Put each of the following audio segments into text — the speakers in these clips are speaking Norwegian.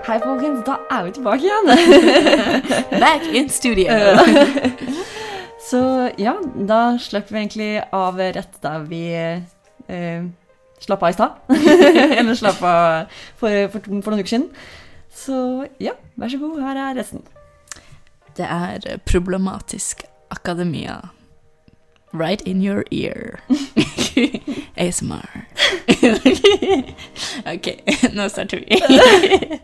Hei, folkens. Da er vi tilbake igjen. Back in studio. Så ja, da slipper vi egentlig av rett der vi eh, slapp av i stad. Eller slapp av for, for, for noen uker siden. Så ja, vær så god, her er resten. Det er problematisk akademia. Right in your ear. ASMR. ok, nå starter vi.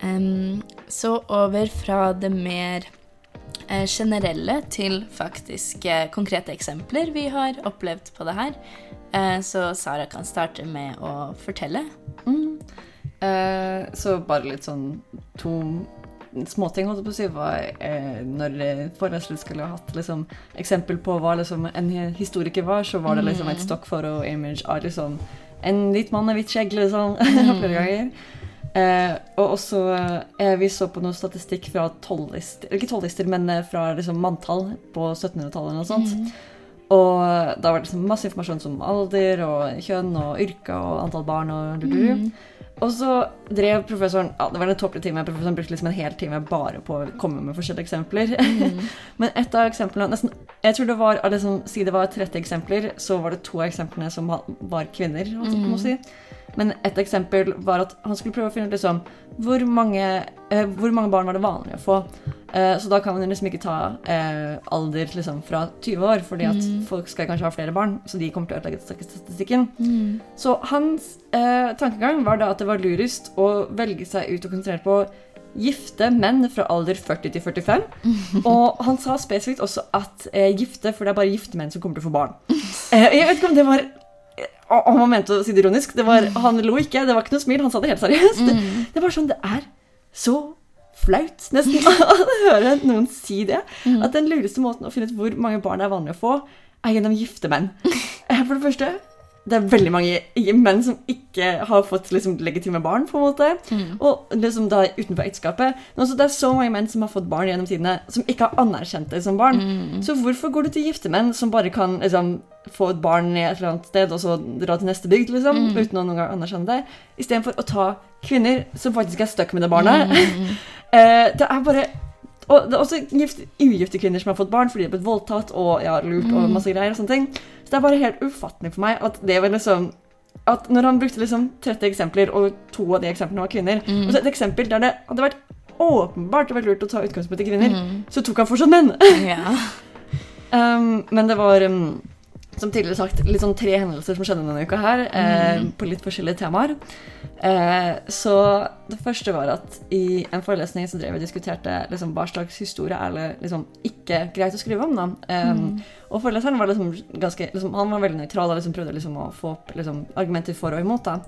Em, så over fra det mer eh, generelle til faktisk eh, konkrete eksempler vi har opplevd på det her. Eh, så Sara kan starte med å fortelle. Eh, så bare litt sånn to småting, holdt jeg på å si, var eh, når foreleseren skulle ha hatt liksom, eksempel på hva liksom, en historiker var, så var det liksom et stock photo image av liksom, en hvit mann med hvitt skjegg, liksom, ganger. Eh, og også eh, Vi så på noe statistikk fra tolvlister Ikke tolvlister, men eh, fra liksom, manntall på 1700-tallet eller noe sånt. Og da var det liksom masse informasjon som alder og kjønn og yrke og antall barn og du-du-du. Og så drev professoren ja, Det var en tåpelig time. Professoren brukte liksom en hel time bare på å komme med forskjellige eksempler. Men et av eksemplene nesten, Jeg tror det var av det som, Si det var 30 eksempler, så var det to av eksemplene som var kvinner. holdt jeg på si. Men et eksempel var at han skulle prøve å finne ut liksom, hvor, mange, eh, hvor mange barn var det vanlig å få. Eh, så da kan man liksom ikke ta eh, alder liksom, fra 20 år, fordi at folk skal kanskje ha flere barn, så de kommer til å ødelegge statistikken. Så hans eh, tankegang var da at det var lurest å velge seg ut og konsentrere på gifte menn fra alder 40 til 45. Og han sa spesifikt også at eh, gifte, for det er bare gifte menn som kommer til å få barn. Eh, jeg vet ikke om det var han mente å si det ironisk. Det var, han lo ikke, det var ikke noe smil, han sa det helt seriøst. Det var sånn, det er så flaut nesten å høre noen si det. At den lureste måten å finne ut hvor mange barn det er vanlig å få, er gjennom gifte menn. Eh, For det første, det er veldig mange menn som ikke har fått liksom, legitime barn, på en måte. Og liksom da utenfor ekteskapet. Men også, det er så mange menn som har fått barn gjennom tidene, som ikke har anerkjent det som barn. Så hvorfor går du til gifte menn som bare kan liksom, få et barn i et eller annet sted, og så dra til neste bygd, liksom, uten å noen gang anerkjenne det, istedenfor å ta kvinner som faktisk er stuck med det barnet? Eh, det er bare og det er også gift, ugifte kvinner som har fått barn fordi de har blitt voldtatt og ja, lurt og masse greier. og sånne ting. Så det er bare helt ufattelig for meg at det var liksom at når han brukte liksom 30 eksempler, og to av de eksemplene var kvinner Og så et eksempel der det hadde vært åpenbart vært lurt å ta utgangspunkt i kvinner, så tok han fortsatt menn. Ja. Um, men det var, um, som tidligere sagt, litt sånn tre hendelser som skjedde denne uka her, eh, på litt forskjellige temaer. Eh, så det første var at i en forelesning så drev vi og diskuterte liksom, hva slags historie er det liksom, ikke greit å skrive om. da. Um, Og foreleseren var liksom ganske, liksom, han var veldig nøytral og liksom prøvde liksom å få opp liksom, argumenter for og imot. da.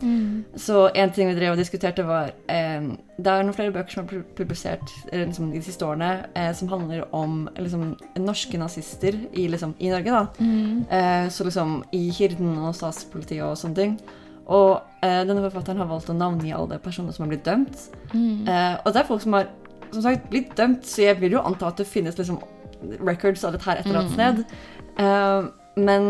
Så en ting vi drev og diskuterte, var eh, Det er noen flere bøker som er publisert eh, de siste årene eh, som handler om liksom, norske nazister i, liksom, i Norge. da. Eh, så liksom i Hirden og statspolitiet og sånne ting. Og eh, denne forfatteren har valgt å navngi alle personer som har blitt dømt. Eh, og det er folk som har som sagt, blitt dømt, så jeg vil jo anta at det finnes liksom records av dette her et eller annet sted. Eh, men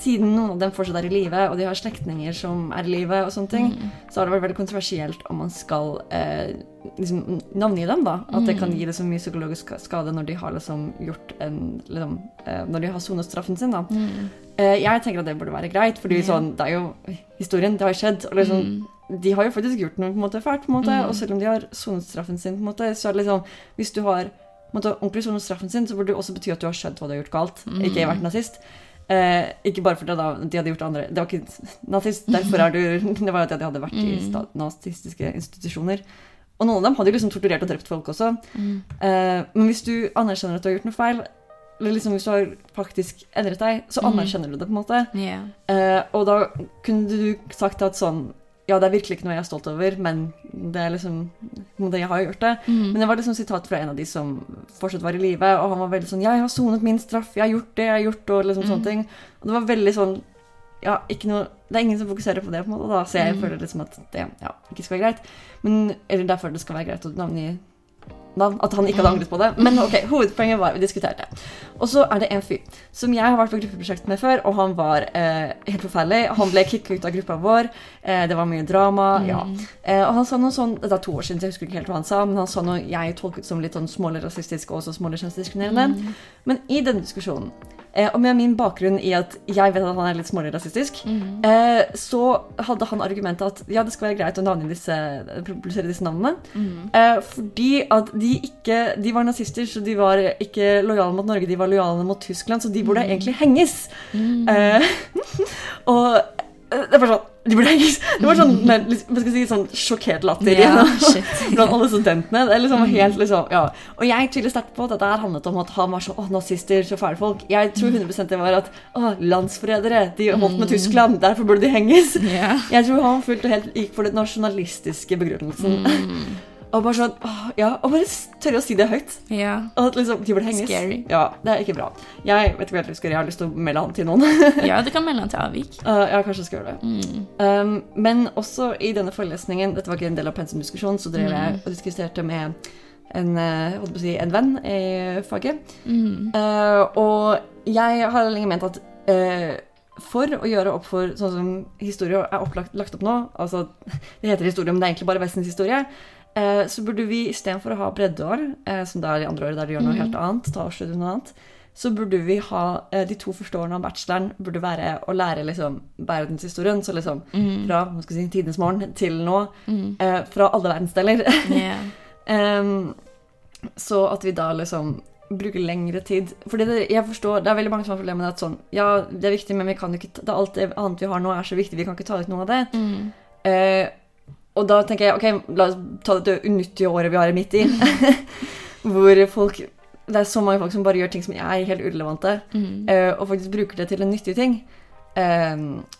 siden noen av dem fortsatt er i live, og de har slektninger som er i live, og sånne ting, så har det vært veldig kontroversielt om man skal eh, liksom, navngi dem. da. At det kan gi liksom, mye psykologisk skade når de har liksom, gjort en liksom, eh, Når de har sonet straffen sin. da. Eh, jeg tenker at det burde være greit, fordi sånn, det er jo historien, det har skjedd. og liksom, De har jo faktisk gjort noe på en måte fælt, på en måte, og selv om de har sonet straffen sin, på en måte, så er det liksom Hvis du har på en måte, ordentlig sonet straffen sin, så burde det også bety at du har skjønt hva du har gjort galt, ikke vært nazist. Eh, ikke bare fordi de hadde gjort andre Det var ikke nazist, derfor er du Det var at de hadde vært i sta- nazistiske institusjoner. Og noen av dem hadde jo liksom torturert og drept folk også. Eh, men hvis du anerkjenner at du har gjort noe feil, eller liksom hvis du har faktisk endret deg, så anerkjenner du det på en måte. Yeah. Eh, og da kunne du sagt at sånn Ja, det er virkelig ikke noe jeg er stolt over, men det er liksom det Jeg har gjort det. Men det var liksom sitat fra en av de som fortsatt var i live, og han var veldig sånn 'Jeg har sonet min straff, jeg har gjort det, jeg har gjort', og liksom sånne ting. Og det var veldig sånn ja, ikke noe, Det er ingen som fokuserer på det, på en måte, da, så jeg føler liksom at det ja, ikke skal være greit. Men, eller derfor det skal være greit å navngi navn, at han ikke hadde angret på det. Men ok, hovedpoenget var vi diskuterte. Og så er det en fyr som jeg har vært på gruppeprosjekt med før, og han var eh, helt forferdelig. Han ble kicka ut av gruppa vår. Eh, det var mye drama. ja. Eh, og han sa noe sånn Det er to år siden, så jeg husker ikke helt hva han sa, men han sa noe jeg tolket som litt sånn smålig rasistisk og også smålig kjønnsdiskriminerende. Men i denne diskusjonen Eh, og med min bakgrunn i at jeg vet at han er litt smålig rasistisk, eh, så hadde han argumentet at ja, det skal være greit å disse, publisere disse navnene. Eh, fordi at de ikke De var nazister, så de var ikke lojale mot Norge, de var lojale mot Tyskland, så de burde egentlig henges. Eh, og det var sånn. Det var sånn, hva skal jeg si, sånn sjokkert latter yeah, igjen, blant alle studentene. Det er liksom helt liksom, ja. Og jeg tviler sterkt på at dette her handlet om at han var så åh, nazister, så fæle folk. Jeg tror 100% det var at å, landsforrædere, de holdt med Tyskland, derfor burde de henges. Yeah. Jeg tror han fullt og helt gikk for den nasjonalistiske begrunnelsen. Og bare sånn, åh, ja, og bare tørre å si det høyt. ja. Og at liksom, de burde henges. Scary. Ja, det er ikke bra. Jeg vet ikke hva jeg skal gjøre, jeg har lyst til å melde han til noen. Ja, du kan melde han til avvik. Uh, ja, kanskje jeg skal gjøre det. Um, men også i denne forelesningen, dette var ikke en del av pensumdiskusjonen, så drev jeg og diskuterte med en, å si, en venn i faget. Uh, og jeg har lenge ment at uh, for å gjøre opp for sånn som historie er opplagt, lagt opp nå, altså det heter historie, men det er egentlig bare Vestens historie, uh, så burde vi istedenfor å ha breddeår, eh, som det er i andre årene der de gjør noe helt annet, ta årsstudium noe annet, så burde vi ha eh, de to første årene av bacheloren burde være å lære liksom verdenshistorien. Så liksom fra hva skal si, tidenes morgen til nå. eh, fra alle verdensdeler. yeah. Så at vi da liksom bruker lengre tid. Fordi det, jeg forstår, det er veldig mange som har problemer med at sånn Ja, det er viktig, men vi kan jo ikke det, alt det annet vi har nå, er så viktig. Vi kan ikke ta ut noe av det. Eh, og da tenker jeg ok, la oss ta det unyttige året vi har midt i. hvor folk Det er så mange folk som bare gjør ting som er helt urelevante, mm. og faktisk bruker det til en nyttig ting. Eh,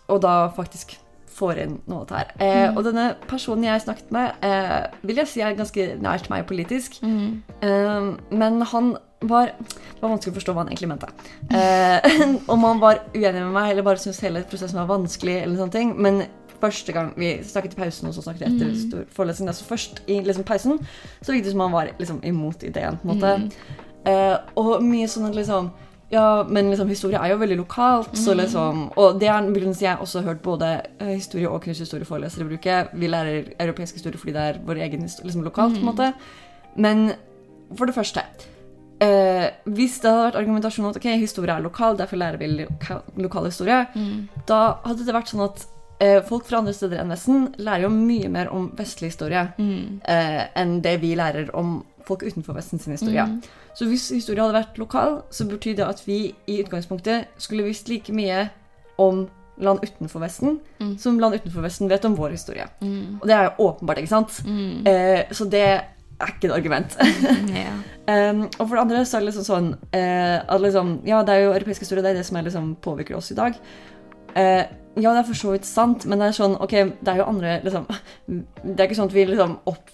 og da faktisk får inn noe av dette her. Mm. Og denne personen jeg snakket med, eh, vil jeg si er ganske nært meg politisk. Mm. men han var Det var vanskelig å forstå hva han egentlig mente. Eh, om han var uenig med meg eller bare syntes hele prosessen var vanskelig. eller sånne ting, Men første gang vi snakket i pausen, og så snakket vi etter stor forelesning, Så først i liksom pausen, så virket det som han var liksom imot ideen. på en måte. Eh, og mye sånn at liksom ja, men liksom, historie er jo veldig lokalt, så liksom Og det er en begrunnelse jeg også har hørt både eh, historie- og kunsthistorieforelesere bruke. Vi lærer europeisk historie fordi det er vår egen historie, liksom lokalt, på en måte. Men for det første eh, Hvis det hadde vært argumentasjon om at ok, historie er lokal, derfor lærer vi loka lokal historie, da hadde det vært sånn at eh, folk fra andre steder enn Vesten lærer jo mye mer om vestlig historie eh, enn det vi lærer om folk utenfor Vesten sin historie. Så hvis historie hadde vært lokal, så betyr det at vi i utgangspunktet skulle visst like mye om land utenfor Vesten som land utenfor Vesten vet om vår historie. Og det er jo åpenbart, ikke sant? Eh, så det er ikke et argument. Um, og for det andre så er det liksom sånn eh, at liksom, Ja, det er jo europeisk historie, det er det som er liksom påvirker oss i dag. Eh, ja, det er for så vidt sant, men det er sånn Ok, det er jo andre liksom Det er ikke sånn at vi liksom opp,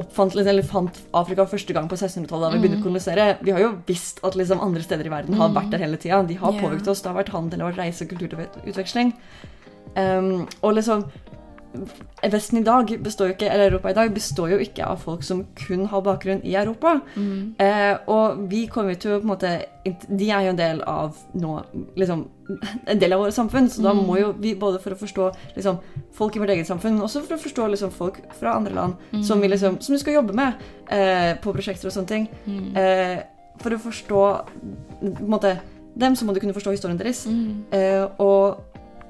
oppfant liksom, eller fant Afrika første gang på 1600-tallet da vi begynte å kolonisere. Vi har jo visst at liksom andre steder i verden har vært der hele tida. De har yeah. påvirket oss. Det har vært handel, det har vært reise og kulturutveksling. Um, og liksom Vesten i dag består jo ikke, eller Europa i dag består jo ikke av folk som kun har bakgrunn i Europa. Eh, og vi kommer til å på en måte De er jo en del av nå liksom, En del av vårt samfunn, så da må jo vi både for å forstå liksom, folk i vårt eget samfunn, men også for å forstå liksom, folk fra andre land som vi liksom, som vi skal jobbe med eh, på prosjekter og sånne ting. Eh, for å forstå på en måte, dem, så må du kunne forstå historien deres. Eh, og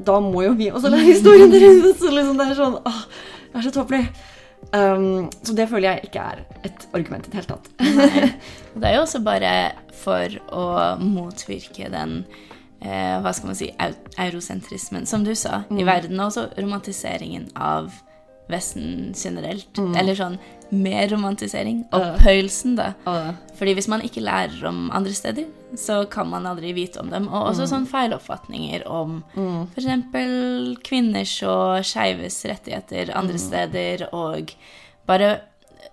da må jo vi også lære historien deres. Så liksom det er sånn åh, Det er så tåpelig. Um, så det føler jeg ikke er et argument i det hele tatt. Det er jo også bare for å motvirke den eh, hva skal man si, eurosentrismen, som du sa, i verden, og også romantiseringen av Vesten generelt. Eller sånn mer romantisering. Opphøyelsen, da. Og, Fordi hvis man ikke lærer om andre steder, så kan man aldri vite om dem. Og også sånn feiloppfatninger om f.eks. kvinners og skeives rettigheter andre steder, og bare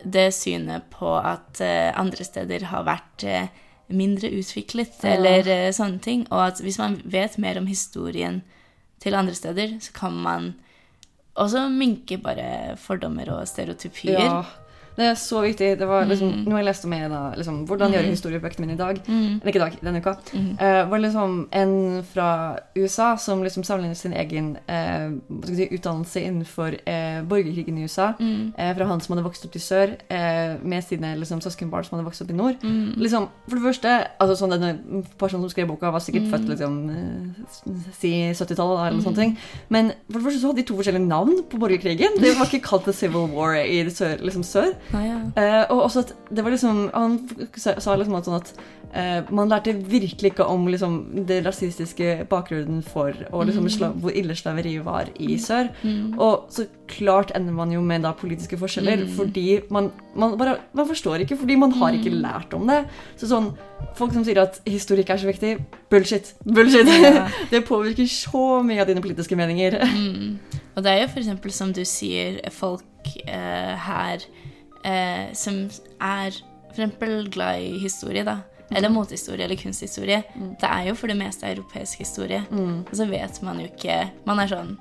det synet på at uh, andre steder har vært uh, mindre utviklet, eller uh, sånne ting. Og at hvis man vet mer om historien til andre steder, så kan man også minker bare fordommer og stereotypier. ja. Det er så viktig. Det var liksom, Mm. Noe jeg leste om er da, liksom, hvordan gjøre Mm. historiebøkene mine i dag. Mm. Eller ikke i dag, denne uka. Mm. Uh, var liksom en fra USA som liksom sammenlignet sin egen uh, si, utdannelse innenfor uh, borgerkrigen i USA. Mm. Fra han som hadde vokst opp i sør, med sine liksom, søskenbarn som hadde vokst opp i nord. Mm. Liksom, for det første, altså sånn denne personen som skrev boka, var sikkert født liksom, si 70-tallet eller sånne ting. Men for det første så hadde de to forskjellige navn på borgerkrigen. Det var ikke kalt The Civil War i det sør. Liksom sør. Ah, ja. Eh, og også at det var liksom Han sa liksom at sånn at eh, man lærte virkelig ikke om liksom det rasistiske bakgrunnen for og liksom Mm. hvor ille slaveriet var i sør. Mm. Og så klart ender man jo med da politiske forskjeller, Mm. fordi man, man bare Man forstår ikke, fordi man har ikke Mm. lært om det. Så sånn Folk som sier at historikk er så viktig bullshit. Bullshit! Ja. det påvirker så mye av dine politiske meninger. Mm. Og det er jo eksempel som du sier, folk eh, her eh, som er for eksempel glad i historie, da. Eller motehistorie eller kunsthistorie. Mm. Det er jo for det meste europeisk historie. Mm. Og så vet man jo ikke Man er sånn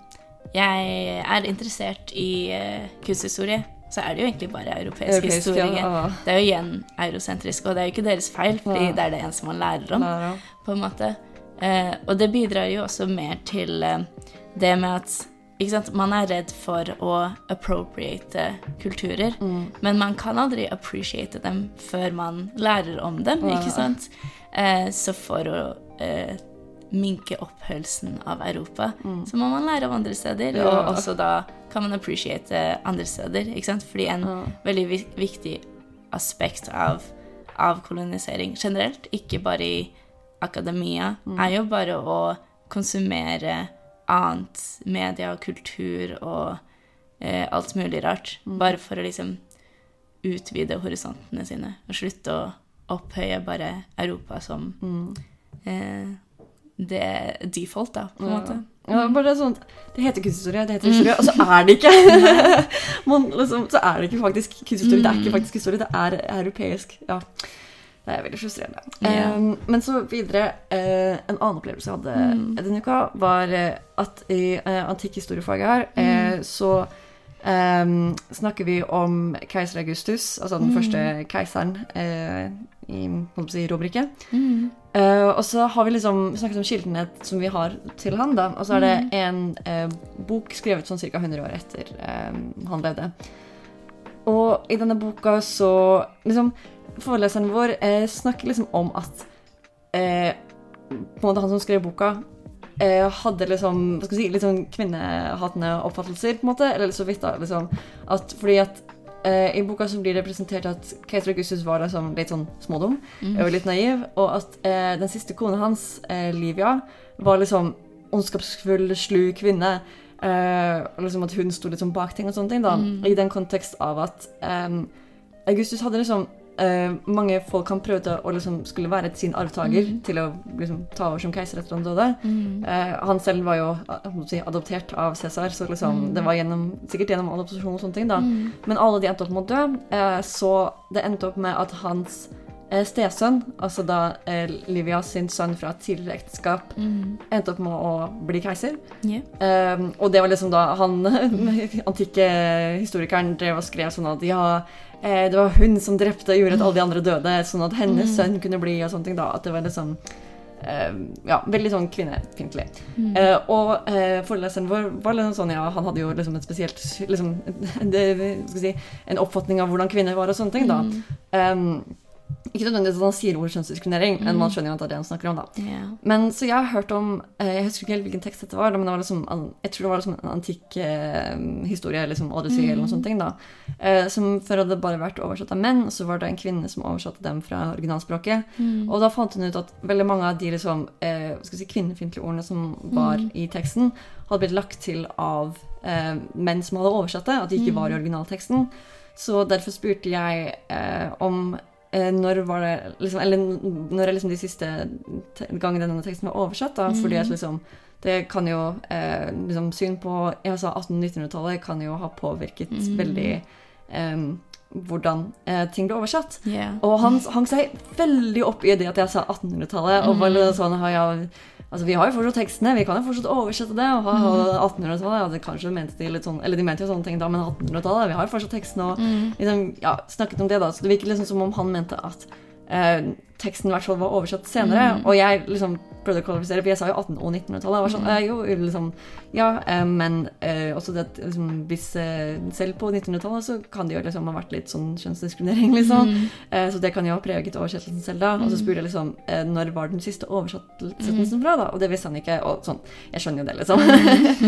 Jeg er interessert i uh, kunsthistorie. Så er det jo egentlig bare europeisk, Europeisk, historie. ja. Det er jo igjen eurosentrisk, og det er jo ikke deres feil, fordi Ja. det er det eneste man lærer om på en måte. Uh, og det bidrar jo også mer til uh, det med at man er redd for å appropriate kulturer, Mm. men man kan aldri appreciate dem før man lærer om dem, Ja. ikke sant? Eh, så for å eh, minke opphølsen av Europa, Mm. så må man lære av andre steder, Ja. og også da kan man appreciate andre steder, ikke sant? Fordi en Ja. veldig vi- viktig aspekt av, av kolonisering generelt, ikke bare i akademia, Mm. er jo bare å konsumere annet media og kultur og eh, alt mulig rart. Mm. Bare for å liksom utvide horisontene sine og slutte å opphøye bare Europa som Mm. eh, det default, da, på en Ja. måte. Ja, bare sånn, Det heter kunsthistorie, det heter historie, og så er det ikke Man, liksom, Så er det ikke faktisk kunsthistorie. Det er ikke Mm. faktisk historie, det er europeisk. Ja. Det er veldig frustrerende. Yeah. Um, men så videre Uh, En annen opplevelse jeg hadde Mm. denne uka, var eh, at i uh, antikkhistoriefaget her, Mm. så um, snakker vi om keiser Augustus, altså den Mm. første keiseren i si, Romerriket. Mm. Og så har vi liksom snakket om kildene som vi har til han, da. Og så er det en eh, bok skrevet sånn ca. 100 år etter eh, han levde. Og i denne boka så liksom Foreleseren vår eh, snakker liksom om at eh, på en måte han som skrev boka, eh, hadde liksom hva skal si, litt sånn kvinnehatende oppfattelser, på en måte. Eller så vidt, da. liksom at Fordi at eh, i boka så blir det presentert at keiser Augustus var liksom litt sånn smådum Mm. og litt naiv, og at eh, den siste kona hans, eh, Livia, var liksom ondskapsfull, slu kvinne. Og liksom at hun sto litt sånn bak ting og sånne ting, da. Mm. I den kontekst av at Augustus hadde liksom eh, mange folk han prøvde å liksom skulle være sin arvtaker Mm. til å liksom ta over som keiser etter han døde. Mm. Uh, han selv var jo si, adoptert av Cæsar, så liksom, Mm. det var gjennom, sikkert gjennom adopsjon og sånne ting. da. Mm. Men alle de endte opp med å dø, Uh, så det endte opp med at hans eh, stesønn, altså da eh, Livia sin sønn fra tidligere ekteskap, Mm. endte opp med å bli keiser. Yeah. Um, og det var liksom da han antikke historikeren drev og skrev sånn at ja, eh, det var hun som drepte og gjorde at alle de andre døde, sånn at hennes Mm. sønn kunne bli og sånne ting. da, At det var liksom eh, ja, veldig sånn kvinnefiendtlig. Mm. Uh, og uh, foreleseren vår var liksom sånn, ja, han hadde jo liksom et spesielt liksom, det, skal si, En oppfatning av hvordan kvinner var og sånne ting. da. Um, ikke nødvendigvis at han sier ordet kjønnsdiskriminering, men Mm. man skjønner jo at det er det han snakker om. da. Yeah. Men Så jeg har hørt om eh, Jeg husker ikke helt hvilken tekst dette var, men det var liksom, jeg tror det var liksom en antikk eh, historie, liksom Odyssey eller noe Mm. sånt, ting da, eh, som før hadde bare vært oversatt av menn, og så var det en kvinne som oversatte dem fra originalspråket. Mm. Og da fant hun ut at veldig mange av de liksom, eh, si, kvinnefiendtlige ordene som var Mm. i teksten, hadde blitt lagt til av eh, menn som hadde oversatt det, at de ikke Mm. var i originalteksten. Så derfor spurte jeg eh, om når var det liksom, Eller når er liksom de siste gangene denne teksten var oversatt, da, fordi at Mm. liksom det kan jo eh, liksom Syn på sa 1800-1900-tallet kan jo ha påvirket Mm. veldig eh, hvordan eh, ting ble oversatt. Yeah. Og han hang seg veldig opp i det at jeg sa 1800-tallet. Og var sånn, har jeg, altså Vi har jo fortsatt tekstene, vi kan jo fortsatt oversette det. Og ha 1800-tallet, ja, det kanskje mente de litt sånn Eller de mente jo sånne ting da, men 1800-tallet, vi har jo fortsatt tekstene. Og liksom, ja, snakket om det da, Så det virket liksom som om han mente at eh, teksten i hvert fall var oversatt senere. Og jeg liksom prøvde å kvalifisere, for jeg sa jo 1800- og 1900-tallet. Jeg var sånn, mm. jo, liksom, ja, eh, men eh, også det at liksom, hvis eh, selv på 1900-tallet så kan det jo liksom ha vært litt sånn kjønnsdiskriminering, liksom. Eh, så det kan jo ha preget oversettelsen selv da. Og så spurte jeg liksom eh, når var den siste oversettelsen fra, da? Og det visste han ikke. Og sånn, jeg skjønner jo det, liksom.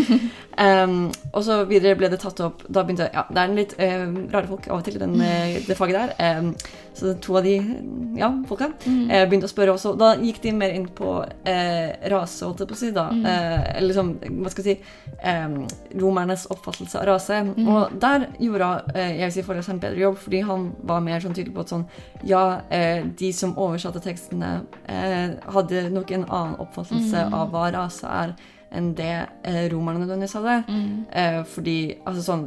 um, og så videre ble det tatt opp Da begynte Ja, det er en litt eh, rare folk av og til den, eh, det faget der. Em, så to av de ja, folka eh, begynte å spørre også. Da gikk de mer inn på eh, rase, holdt jeg på å si. da. Eh, eller liksom, hva skal jeg si em, Romernes oppfattelse av rase. Og der gjorde eh, jeg vil si foreleseren en bedre jobb, fordi han var mer sånn tydelig på at sånn Ja, eh, de som oversatte tekstene, eh, hadde nok en annen oppfattelse av hva rase er, enn det eh, romerne nødvendigvis hadde. Eh, fordi altså sånn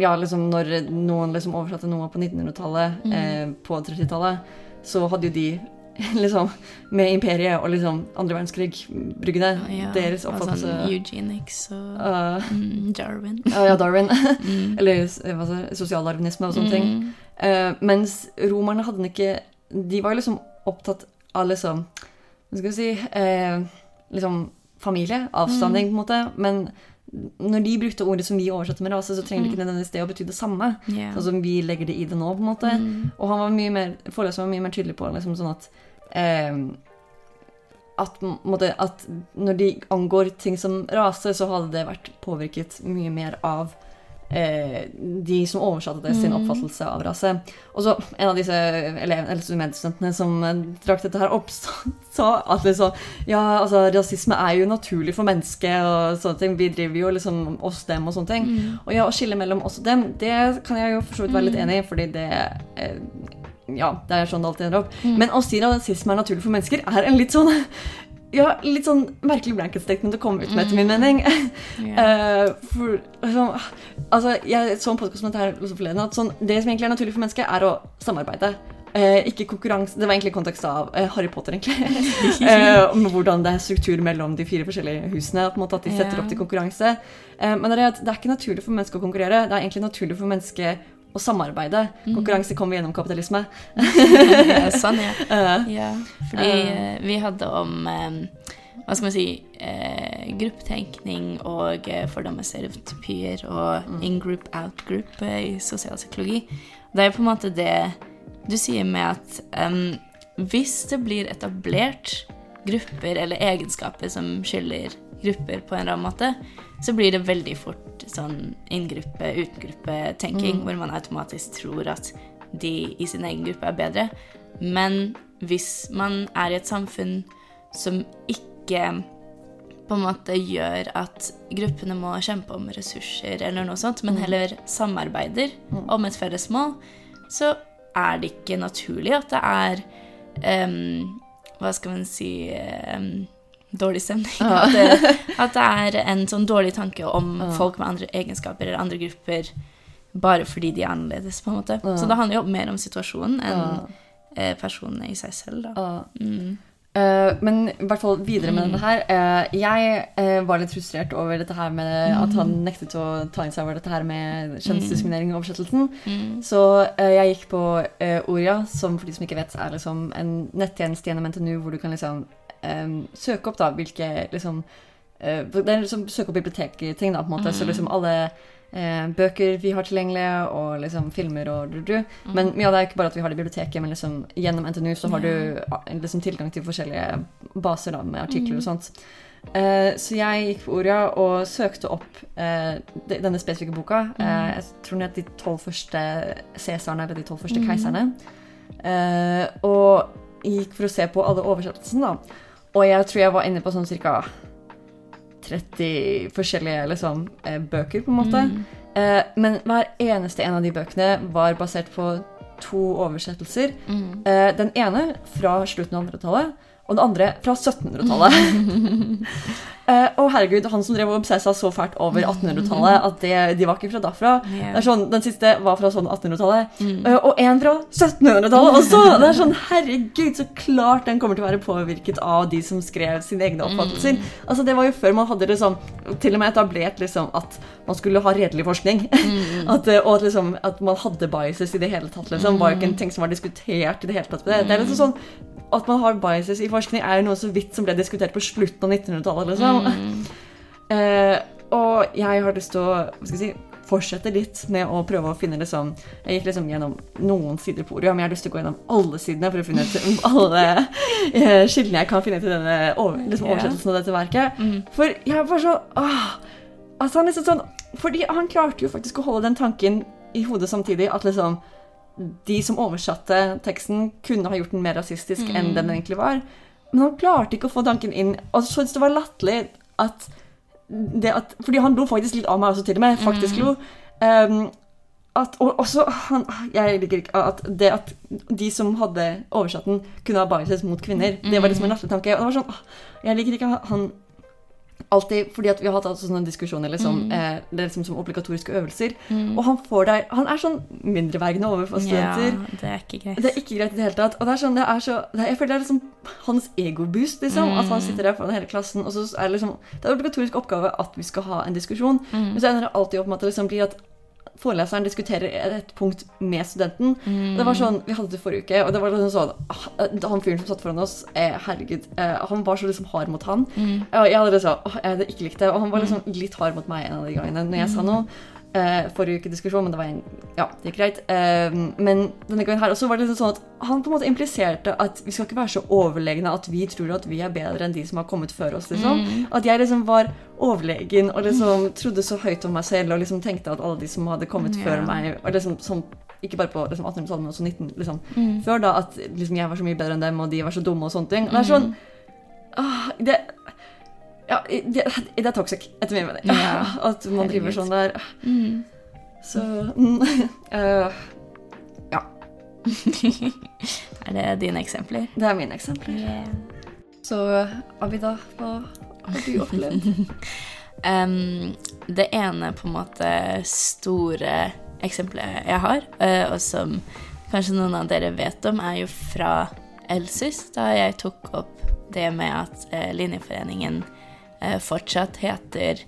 ja, liksom når noen liksom oversatte noe på 1900-tallet, eh, på 30-tallet, så hadde jo de liksom med imperiet og liksom andre verdenskrig-bryggene Ja, deres oppfattelse Sånn eugenics og uh, mm, Darwin. ja, ja, Darwin. Eller eh, hva sosialdarwinisme og sånne ting. Uh, mens romerne hadde ikke De var jo liksom opptatt av liksom Hva skal vi si eh, Liksom familie, avstamning, på en måte. Men når de brukte ordet som vi oversatte med rase, så trenger det ikke nødvendigvis det å bety det samme. Yeah. Sånn som vi legger det i det nå, på en måte. Og han var mye mer, foreleseren var mye mer tydelig på liksom sånn at eh, at, måtte, at når de angår ting som rase, så hadde det vært påvirket mye mer av eh, de som oversatte det, sin oppfattelse av rase. Og så en av disse studentstudentene som eh, trakk dette her opp, sa- at liksom, ja, altså, rasisme er jo naturlig for mennesket og sånne ting. Vi driver jo liksom oss dem og sånne ting. Og ja, å skille mellom oss og dem, det kan jeg jo for så vidt være litt enig i, fordi det eh, ja, det er sånn det alltid ender opp. Men å si at rasisme er naturlig for mennesker, er en litt sånn ja, litt sånn merkelig blanket statement å komme ut med, etter min mening. Eh, for, liksom, altså, jeg så en podkast om dette her forleden, at sånn, det som egentlig er naturlig for mennesket, er å samarbeide. Uh, ikke konkurranse Det var egentlig kontekst av uh, Harry Potter, egentlig. eh, om hvordan det er struktur mellom de fire forskjellige husene. På en måte At de setter yeah. opp til konkurranse. Men det er, det er ikke naturlig for mennesket å konkurrere. Det er egentlig naturlig for mennesket å samarbeide. Konkurranse kommer gjennom kapitalisme. ja, sånn, ja. Eh, ja. Fordi eh, vi hadde om eh, hva skal man si eh, gruppetenkning og eh, fordommer, stereotypier og in-group, out-group eh, i sosialpsykologi. Det er på en måte det du sier med at um, hvis det blir etablert grupper eller egenskaper som skylder grupper på en eller annen måte, så blir det veldig fort sånn inngruppe, utengruppe-tenking, hvor man automatisk tror at de i sin egen gruppe er bedre. Men hvis man er i et samfunn som ikke på en måte gjør at gruppene må kjempe om ressurser eller noe sånt, men heller samarbeider om et felles mål, så er det ikke naturlig at det er um, Hva skal man si em, Dårlig stemning. At, det, at det er en sånn dårlig tanke om folk med andre egenskaper eller andre grupper bare fordi de er annerledes, på en måte. Så det handler jo mer om situasjonen enn eh, personene i seg selv, da. Mm. Uh, men i hvert fall videre med dette her. Uh, jeg uh, var litt frustrert over dette her med at han nektet å ta inn seg over dette her med kjønnsdiskriminering i oversettelsen. Så eh, jeg gikk på Oria, som for de som ikke vet, er liksom en nettjeneste gjennom NTNU hvor du kan liksom eh, søke opp da hvilke liksom uh, Det er liksom søke opp bibliotekting, da, på en måte. Så liksom alle uh, bøker vi har tilgjengelige, og liksom filmer og du, du. Men mye av det er ikke bare at vi har det i biblioteket, men liksom gjennom NTNU så har du liksom tilgang til forskjellige baser da, med artikler og sånt. Uh, så jeg gikk på Oria og søkte opp uh, de- denne spesifikke boka. Eh, jeg tror den het De tolv første cæsarene, eller De tolv første keiserne. Eh, og gikk for å se på alle oversettelsene, da. Og jeg tror jeg var inne på sånn ca. 30 forskjellige liksom, eh, bøker, på en måte. Eh, men hver eneste en av de bøkene var basert på to oversettelser. Eh, den ene fra slutten av 1800-tallet, og den andre fra 1700-tallet. Eh, og herregud, han som drev og obsessa så fælt over 1800-tallet, at det, de var ikke fra derfra. Yeah. Det er sånn, Den siste var fra sånn 1800-tallet, Mm. Uh, og en fra 1700-tallet også! Det er sånn, herregud, så klart den kommer til å være påvirket av de som skrev sine egne oppfattelser. Mm. Altså, Det var jo før man hadde det sånn, til og med etablert liksom, at man skulle ha redelig forskning. Mm. at, eh, og at, liksom, at man hadde biases i det hele tatt. liksom, var jo ikke en ting som var diskutert i det hele tatt. Det, det er liksom sånn, At man har biases i forskning, er jo noe så vidt som ble diskutert på slutten av 1900-tallet. liksom. Mm. Eh, og jeg har lyst til å hva skal jeg si, fortsette litt med å prøve å finne liksom Jeg gikk liksom gjennom noen sider på ordet, men jeg har lyst til å gå gjennom alle sidene for å finne ut alle skillene kildene jeg kan finne til denne over, liksom, oversettelsen av dette verket. Mm. For jeg var så åh, altså han liksom sånn, Fordi han klarte jo faktisk å holde den tanken i hodet samtidig at liksom de som oversatte teksten, kunne ha gjort den mer rasistisk enn den egentlig var. Men han klarte ikke å få tanken inn. Og så syntes det var latterlig at at Fordi han lo faktisk litt av meg også, til og med. Faktisk lo. Um, at, og også han, Jeg liker ikke at det at de som hadde oversatt den, kunne ha biases mot kvinner. Det var liksom en latterlig tanke. Og det var sånn, Jeg liker ikke at han alltid Fordi at vi har hatt altså sånne diskusjoner liksom, eh, det er liksom som obligatoriske øvelser. Mm. Og han får deg Han er sånn mindrevergende overfor Ja, studenter. det er ikke greit. Det er ikke greit i det hele tatt. Og det er sånn, det er så, det er, jeg føler det er liksom hans egoboost, liksom. At han sitter der foran hele klassen, og så er det liksom Det er obligatorisk oppgave at vi skal ha en diskusjon, men så ender det alltid opp med at det liksom blir at foreleseren diskuterer et punkt med studenten. Mm. Det var sånn, Vi hadde det forrige uke, og det var sånn, sånn ah, Han fyren som satt foran oss, eh, herregud, eh, han var så liksom hard mot han. Mm. Og jeg hadde liksom, åh, jeg hadde ikke likt det. Og han var liksom litt hard mot meg en av de gangene når jeg sa noe. Eh, forrige uke diskusjon, men det var en Ja, det gikk greit. Uh, men denne gangen her også var det liksom sånn at han på en måte impliserte at vi skal ikke være så overlegne at vi tror at vi er bedre enn de som har kommet før oss. liksom. At jeg liksom var overlegen og liksom trodde så høyt om meg selv og liksom tenkte at alle de som hadde kommet Ja. før meg og liksom sånn, Ikke bare på liksom 1800-tallet, men også 19 liksom, Mm. før da, at liksom jeg var så mye bedre enn dem, og de var så dumme og sånne ting. Og det er sånn ah, det, ja, det, det er toxic, etter min mening. Ja, At man driver sånn der. Mm. Så mm, eh, Er det dine eksempler? Det er mine eksempler. Så Abida, hva har du opplevd? um, det ene på en måte store eksempelet jeg har, eh, og som kanskje noen av dere vet om, er jo fra Elsus, da jeg tok opp det med at eh, Linjeforeningen fortsatt heter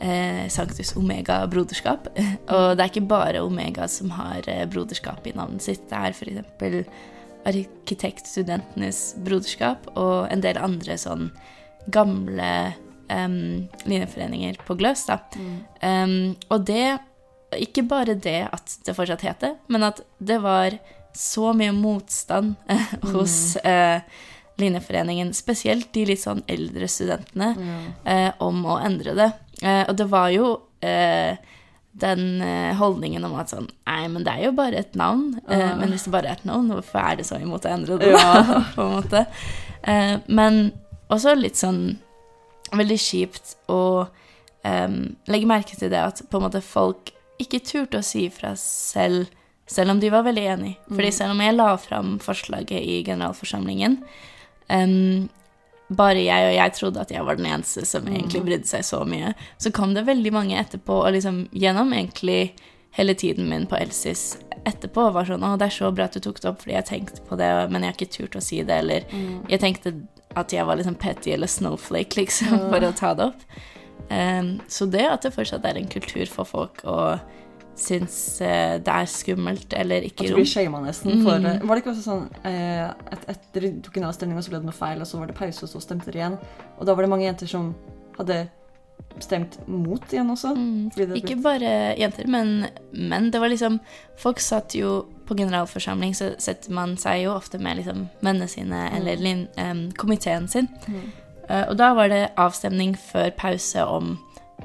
eh, Sanktus Omega Broderskap. Og det er ikke bare Omega som har eh, broderskap i navnet sitt. Det er f.eks. Arkitektstudentenes broderskap og en del andre sånn gamle em, linjeforeninger på Gløs. Da. Em, og det Ikke bare det at det fortsatt het det, men at det var så mye motstand eh, hos eh, Linjeforeningen, spesielt de litt sånn eldre studentene, eh, om å endre det. Eh, og det var jo eh, den eh, holdningen om at sånn Nei, men det er jo bare et navn. Eh, men hvis det bare er et navn, hvorfor er det så imot å endre det? da? på en måte. Eh, men også litt sånn veldig kjipt å legge merke til det at på en måte folk ikke turte å si fra selv, selv om de var veldig enig. Fordi selv om jeg la fram forslaget i generalforsamlingen, em, bare jeg og jeg trodde at jeg var den eneste som egentlig brydde seg så mye, så kom det veldig mange etterpå, og liksom gjennom egentlig hele tiden min på Elsis etterpå var sånn Å, det er så bra at du tok det opp, fordi jeg tenkte på det, men jeg har ikke turt å si det, eller jeg tenkte at jeg var liksom petty eller snowflake, liksom, for å ta det opp. Um, så det at det fortsatt er en kultur for folk å synes eh, det er skummelt eller At ikke du blir shama nesten for Var det ikke også sånn eh, at etter de tok en avstemning, og så ble det noe feil, og så var det pause, og så stemte de igjen? Og da var det mange jenter som hadde stemt mot igjen også? Mm. Ikke bare jenter, men menn. Det var liksom Folk satt jo på generalforsamling, så setter man seg jo ofte med liksom mennene sine eller lin, em, komiteen sin. Uh, og da var det avstemning før pause om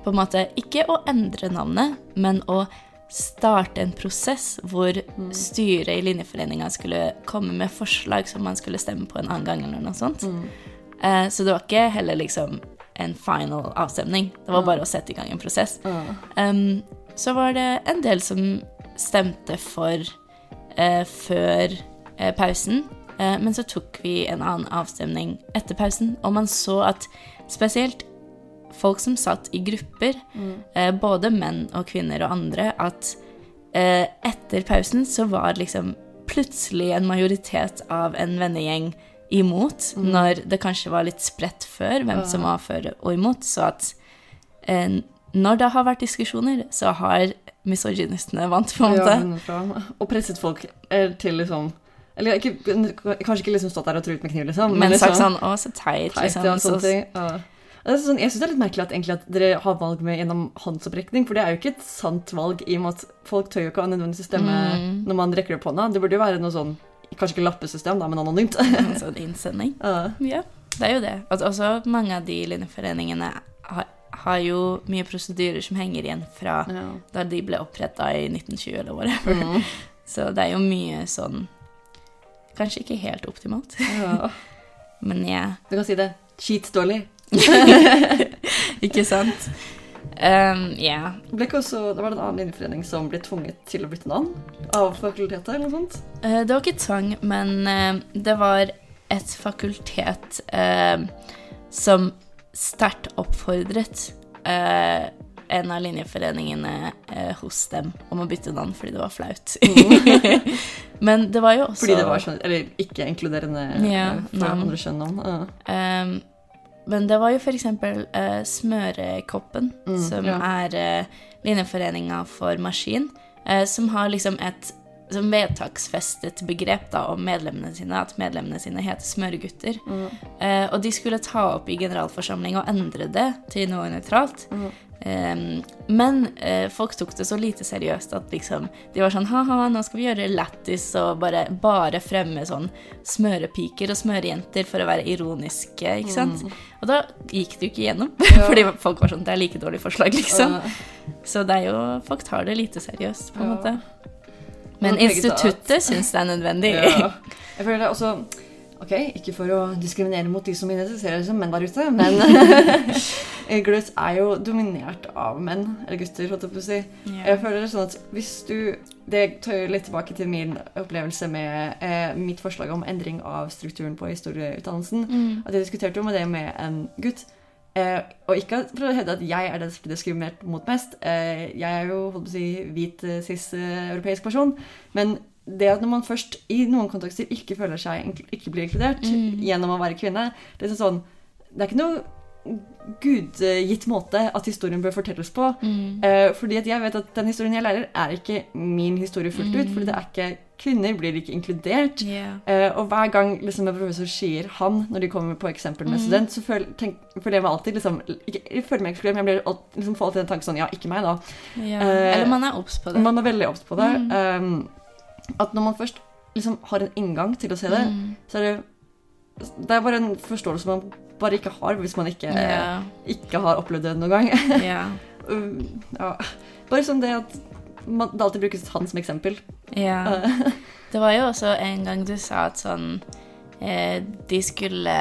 på en måte ikke å endre navnet, men å starte en prosess hvor styret i Linjeforeninga skulle komme med forslag som man skulle stemme på en annen gang, eller noe sånt. Eh, så det var ikke heller liksom en final avstemning. Det var bare å sette i gang en prosess. Um, så var det en del som stemte for eh, før eh, pausen, eh, men så tok vi en annen avstemning etter pausen, og man så at spesielt folk som satt i grupper, Mm. eh, både menn og kvinner og andre, at eh, etter pausen så var liksom plutselig en majoritet av en vennegjeng imot, når det kanskje var litt spredt før hvem som var for og imot. Så at eh, når det har vært diskusjoner, så har misogynistene vant, på en måte. Ja. Og presset folk til liksom Eller ikke, kanskje ikke liksom stått der og truet med kniv, liksom. Men liksom, sagt sånn Å, så teit, teit, liksom. ja, så, sånne ting. Ja. Sånn, jeg syns det er litt merkelig at, at dere har valg med gjennom håndsopprekning, for det er jo ikke et sant valg i og med at folk tør jo ikke nødvendigvis stemme Mm. når man rekker opp hånda. Det burde jo være noe sånn Kanskje ikke lappesystem, da, men anonymt. en sånn innsending. Ja. Ja, det er jo det. Altså, også mange av de linjeforeningene har, har jo mye prosedyrer som henger igjen fra Ja. da de ble oppretta i 1920 eller whatever. Mm. Så det er jo mye sånn Kanskje ikke helt optimalt, ja. men ja. Du kan si det. Cheat dårlig. Ikke sant? Um, ja. Ble ikke også, det var en annen linjeforening som ble tvunget til å bytte navn av fakultetet, eller noe sånt? Uh, Det var ikke tvang, men uh, det var et fakultet uh, som sterkt oppfordret en av linjeforeningene hos dem om å bytte navn fordi det var flaut. men det var jo også Fordi det var sånn, eller ikke inkluderende yeah, navn. andre kjønn. Ja. Um, men det var jo for eksempel eh, Smørekoppen, Mm, som ja. er uh, linjeforeninga for maskin, uh, som har liksom et som vedtaksfestet begrep da om medlemmene sine, at medlemmene sine heter smøregutter. Mm. Uh, og de skulle ta opp i generalforsamling og endre det til noe nøytralt. Mm. Um, men eh, folk tok det så lite seriøst at liksom de var sånn ha-ha, nå skal vi gjøre lættis og bare, bare fremme sånn smørepiker og smørejenter for å være ironiske, ikke sant? Og da gikk det jo ikke gjennom, fordi folk var sånn det er like dårlig forslag, liksom. Ja. Så det er jo Folk tar det lite seriøst, på en Ja. måte. Men instituttet syns det er nødvendig. Ja. Jeg føler det også Ok, ikke for å diskriminere mot de som identifiserer seg som menn der ute, men gløtt er jo dominert av menn, eller gutter, holdt jeg på å si. Yeah. Jeg føler det sånn at hvis du Det tar litt tilbake til min opplevelse med eh, mitt forslag om endring av strukturen på historieutdannelsen. Mm. At jeg diskuterte jo med det med en gutt. Eh, og ikke for å hevde at jeg er den som blir diskriminert mot mest. Eh, jeg er jo holdt på å si, hvit, eh, cis-europeisk person. Men det at når man først i noen kontekster ikke føler seg ikke blir inkludert Mm. gjennom å være kvinne Det er sånn Det er ikke noe gudgitt måte at historien bør fortelles på. Mm. Eh, fordi at jeg vet at den historien jeg lærer, er ikke min historie fullt ut. Mm. Fordi det er ikke Kvinner blir ikke inkludert. Yeah. Eh, og hver gang liksom, en professor sier 'han' når de kommer på eksempel med Mm. student, så føler, tenk, føler jeg meg alltid liksom, ikke, Jeg føler meg ekskludert, men jeg blir liksom, får alltid den tanken sånn Ja, ikke meg, da. Yeah. Eh, Eller man er obs på det. Man er veldig obs på det. Mm. Um, at når man først liksom har en inngang til å se det, Mm. så er det Det er bare en forståelse man bare ikke har hvis man ikke, yeah. ikke har opplevd det noen gang. ja. Uh, ja. Bare sånn det at man, det alltid brukes han som eksempel. Ja. Det var jo også en gang du sa at sånn eh, De skulle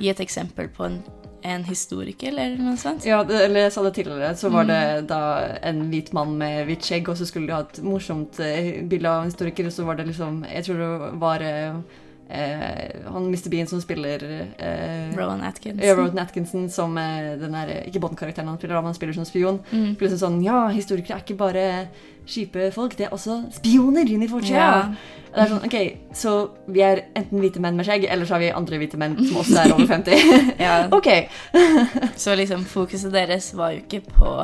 gi et eksempel på en, en historiker, eller noe sånt. ja, det, eller jeg sa det tidligere, så var Mm. det da en hvit mann med hvitt skjegg, og så skulle de ha et morsomt eh, bilde av en historiker, og så var det liksom Jeg tror det var eh, eh, han Mr. Bean som spiller eh, Rowan Atkinson. Ja, Rowan Atkinson som eh, den der, ikke Bond-karakteren han spiller, men han spiller som spion. Mm. Plutselig sånn Ja, historikere er ikke bare kjipe folk, det er også spioner inn i fortida. Ja. Det er sånn, ok, Så vi er enten hvite menn med skjegg, eller så har vi andre hvite menn som også er over 50. ok. Så liksom fokuset deres var jo ikke på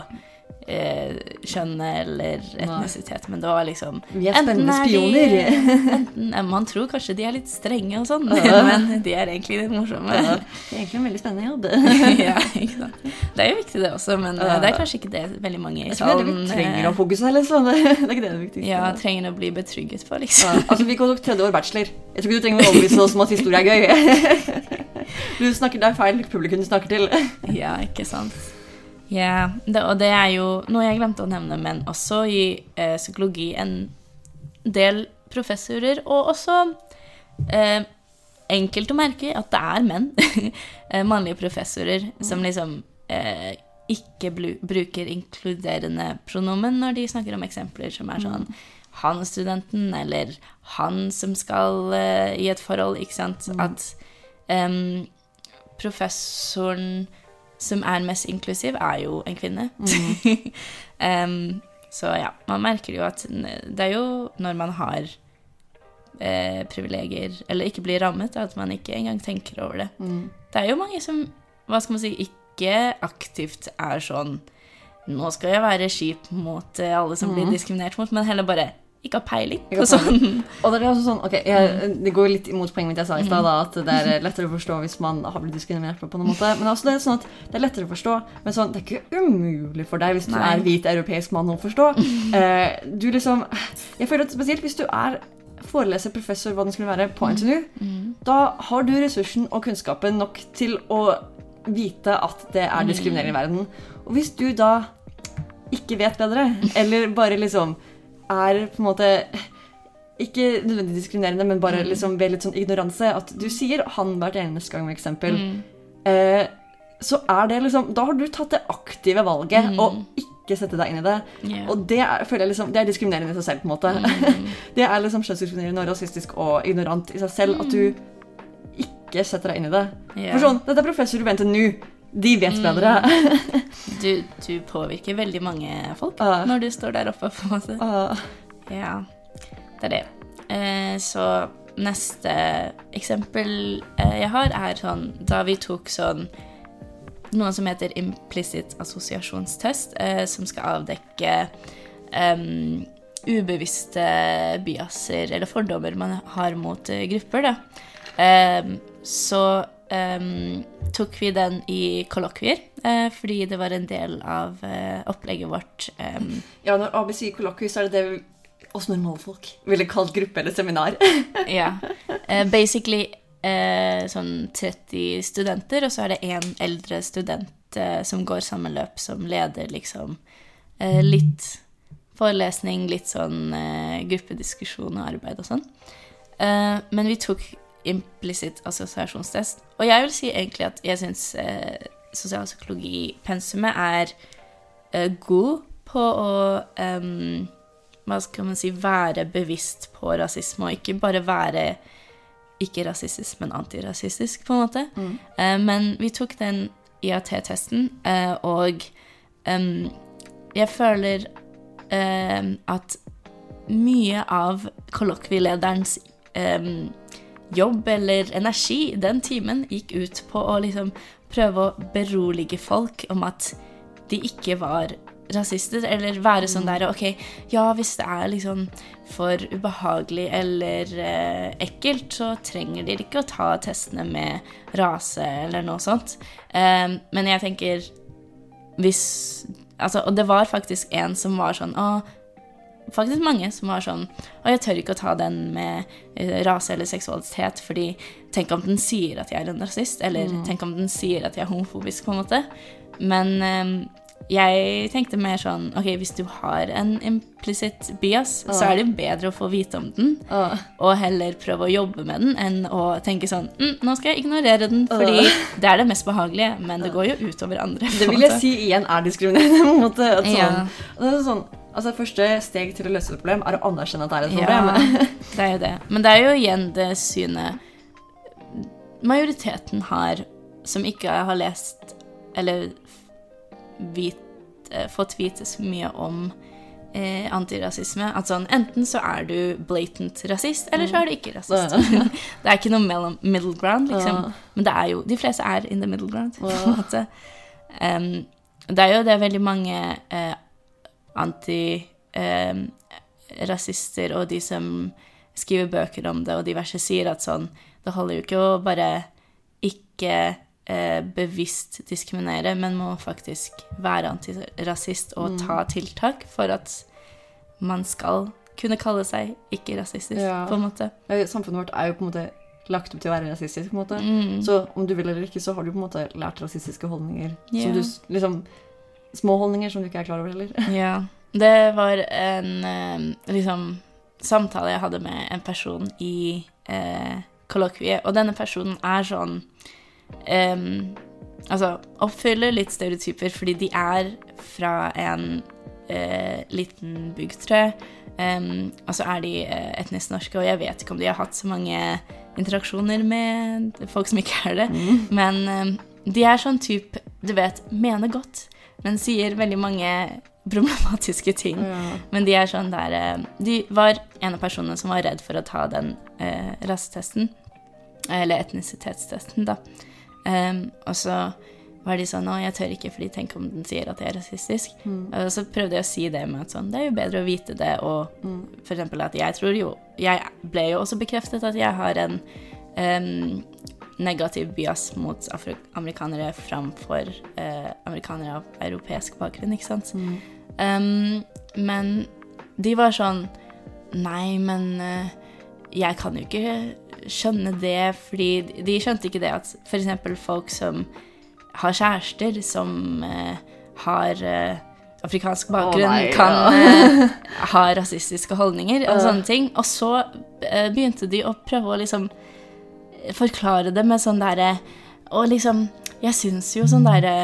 kjønnet eller etnisitet, men det var liksom Vi er spennende er spioner. De, enten, man tror kanskje de er litt strenge og sånn, Ja. men de er egentlig litt morsomme. Ja, det er egentlig en veldig spennende jobb. ja, ikke sant. Det er jo viktig, det også, men eh, det er kanskje ikke det veldig mange i Jeg tror det salen vi trenger eh, å fokusere sånn. Det er ikke det det viktigste. ja, trenger å bli betrygget på, Ja, liksom. altså, vi går nok tredje år bachelor. Jeg tror ikke du trenger å overbevise oss om at historie er gøy. Du snakker, Det er feil publikum du snakker til. Ja, ikke sant. Ja, det, og det er jo noe jeg glemte å nevne, men også i eh, psykologi. En del professorer, og også eh, enkelt å merke at det er menn, eh, mannlige professorer, som liksom eh, ikke bruker inkluderende pronomen når de snakker om eksempler som er sånn han-studenten, eller han som skal eh, i et forhold, ikke sant? At em, professoren som er mest inklusiv, er jo en kvinne. Mm. um, så ja, man merker jo at det er jo når man har eh, privilegier, eller ikke blir rammet, at man ikke engang tenker over det. Mm. Det er jo mange som, hva skal man si, ikke aktivt er sånn Nå skal jeg være kjip mot eh, alle som blir Mhm. diskriminert mot, men heller bare ikke har peiling på sånn. Og det er også sånn, ok, jeg, det går litt imot poenget mitt jeg sa i stad, at det er lettere å forstå hvis man har blitt diskriminert på, noen måte. Men også det er sånn at det er lettere å forstå, men sånn, det er ikke umulig for deg hvis du Nei. er hvit europeisk mann å forstå. Eh, du liksom, jeg føler at spesielt hvis du er foreleser, professor, hva det skulle være, på NTNU, Mm. da har du ressursen og kunnskapen nok til å vite at det er diskriminering i verden. Og hvis du da ikke vet bedre, eller bare liksom er på en måte ikke nødvendig diskriminerende, men bare liksom ved litt sånn ignoranse, at du sier 'han hvert eneste gang', eksempel, Mm. eh, så er det liksom Da har du tatt det aktive valget Mm. og ikke sette deg inn i det. Yeah. Og det er, føler jeg liksom, det er diskriminerende i seg selv, på en måte. Mm. Det er liksom kjønnsdiskriminerende og rasistisk og ignorant i seg selv at du ikke setter deg inn i det. Yeah. For sånn, dette er professor ved NTNU. De vet Mm. bedre. Du, du påvirker veldig mange folk Ah. når du står der oppe, på en måte. Ah, Ja, det er det. Eh, så neste eksempel eh, jeg har, er sånn da vi tok sånn noe som heter implicit assosiasjonstest, eh, som skal avdekke um, ubevisste biaser eller fordommer man har mot eh, grupper, da. Em, så em, tok vi den i kollokvier, uh, fordi det var en del av uh, opplegget vårt. Um. ja, når AB sier kollokvier, så er det det oss normalfolk ville kalt gruppe eller seminar. Ja. Uh, basically sånn 30 studenter, og så er det én eldre student som går samme løp, som leder liksom litt forelesning, litt sånn gruppediskusjon og arbeid og sånn. Men vi tok implisitt assosiasjonstest, og jeg vil si egentlig at jeg syns eh, sosialpsykologi-pensumet er eh, god på å em, hva skal man si, være bevisst på rasisme, og ikke bare være ikke rasistisk, men antirasistisk, på en måte. Eh, men vi tok den IAT-testen, eh, og em, jeg føler at mye av kollokvielederens em, jobb eller energi den timen gikk ut på å liksom prøve å berolige folk om at de ikke var rasister, eller være sånn der Ok, ja, hvis det er liksom for ubehagelig eller eh, ekkelt, så trenger de ikke å ta testene med rase eller noe sånt. Eh, men jeg tenker hvis Altså, og det var faktisk en som var sånn Å, faktisk mange som var sånn Og jeg tør ikke å ta den med eh, rase eller seksualitet, fordi tenk om den sier at jeg er en rasist, eller tenk om den sier at jeg er homofobisk, på en måte. Men um, jeg tenkte mer sånn Ok, hvis du har en implicit bias, så er det bedre å få vite om den, oh. og heller prøve å jobbe med den, enn å tenke sånn mm, Nå skal jeg ignorere den, fordi det er det mest behagelige, men det går jo utover andre. Det vil jeg si igjen er diskriminerende. på en måte. At sånn, Ja. det sånn, altså Første steg til å løse et problem er å anerkjenne at det er et problem. Ja, det er jo det. Men det er jo igjen det synet majoriteten har, som ikke har lest eller vit, eh, fått vite så mye om eh, antirasisme. At sånn, enten så er du blatant rasist, eller så er du ikke rasist. det er ikke noe mellom middle ground, liksom. Men det er jo, de fleste er in the middle ground, på en måte. Um, det er jo det veldig mange eh, antirasister og de som skriver bøker om det, og diverse sier at sånn Det holder jo ikke å bare ikke eh, bevisst diskriminere, men må faktisk være antirasist og ta tiltak for at man skal kunne kalle seg ikke-rasistisk, Ja. på en måte. Samfunnet vårt er jo på en måte lagt opp til å være rasistisk. på en måte. Mm. Så om du vil eller ikke, så har du på en måte lært rasistiske holdninger. Yeah. Som du, liksom, små holdninger som du ikke er klar over heller. Ja. Det var en eh, liksom samtale jeg hadde med en person i eh, kollokviet, og denne personen er sånn um, Altså oppfyller litt stereotyper fordi de er fra en eh, liten bygd, tror jeg. Um, og så er de eh, etnisk norske, og jeg vet ikke om de har hatt så mange interaksjoner med folk som ikke er det. Men um, de er sånn type, du vet, mener godt, men sier veldig mange problematiske ting. Ja. Men de er sånn der eh, De var en av personene som var redd for å ta den eh, rasetesten. Eller etnisitetstesten, da. Um, og så var de sånn Å, jeg tør ikke, fordi tenk om den sier at jeg er rasistisk. Og så prøvde jeg å si det med at sånn Det er jo bedre å vite det, og for eksempel at jeg tror jo Jeg ble jo også bekreftet at jeg har en em, negativ bias mot amerikanere framfor eh, amerikanere av europeisk bakgrunn, ikke sant? Um, men de var sånn Nei, men uh, jeg kan jo ikke skjønne det, fordi de skjønte ikke det at f.eks. folk som har kjærester som uh, har uh, afrikansk bakgrunn, nei, kan ha rasistiske holdninger og sånne ting. Og så begynte de å prøve å liksom forklare det med sånn derre Og liksom Jeg syns jo sånn derre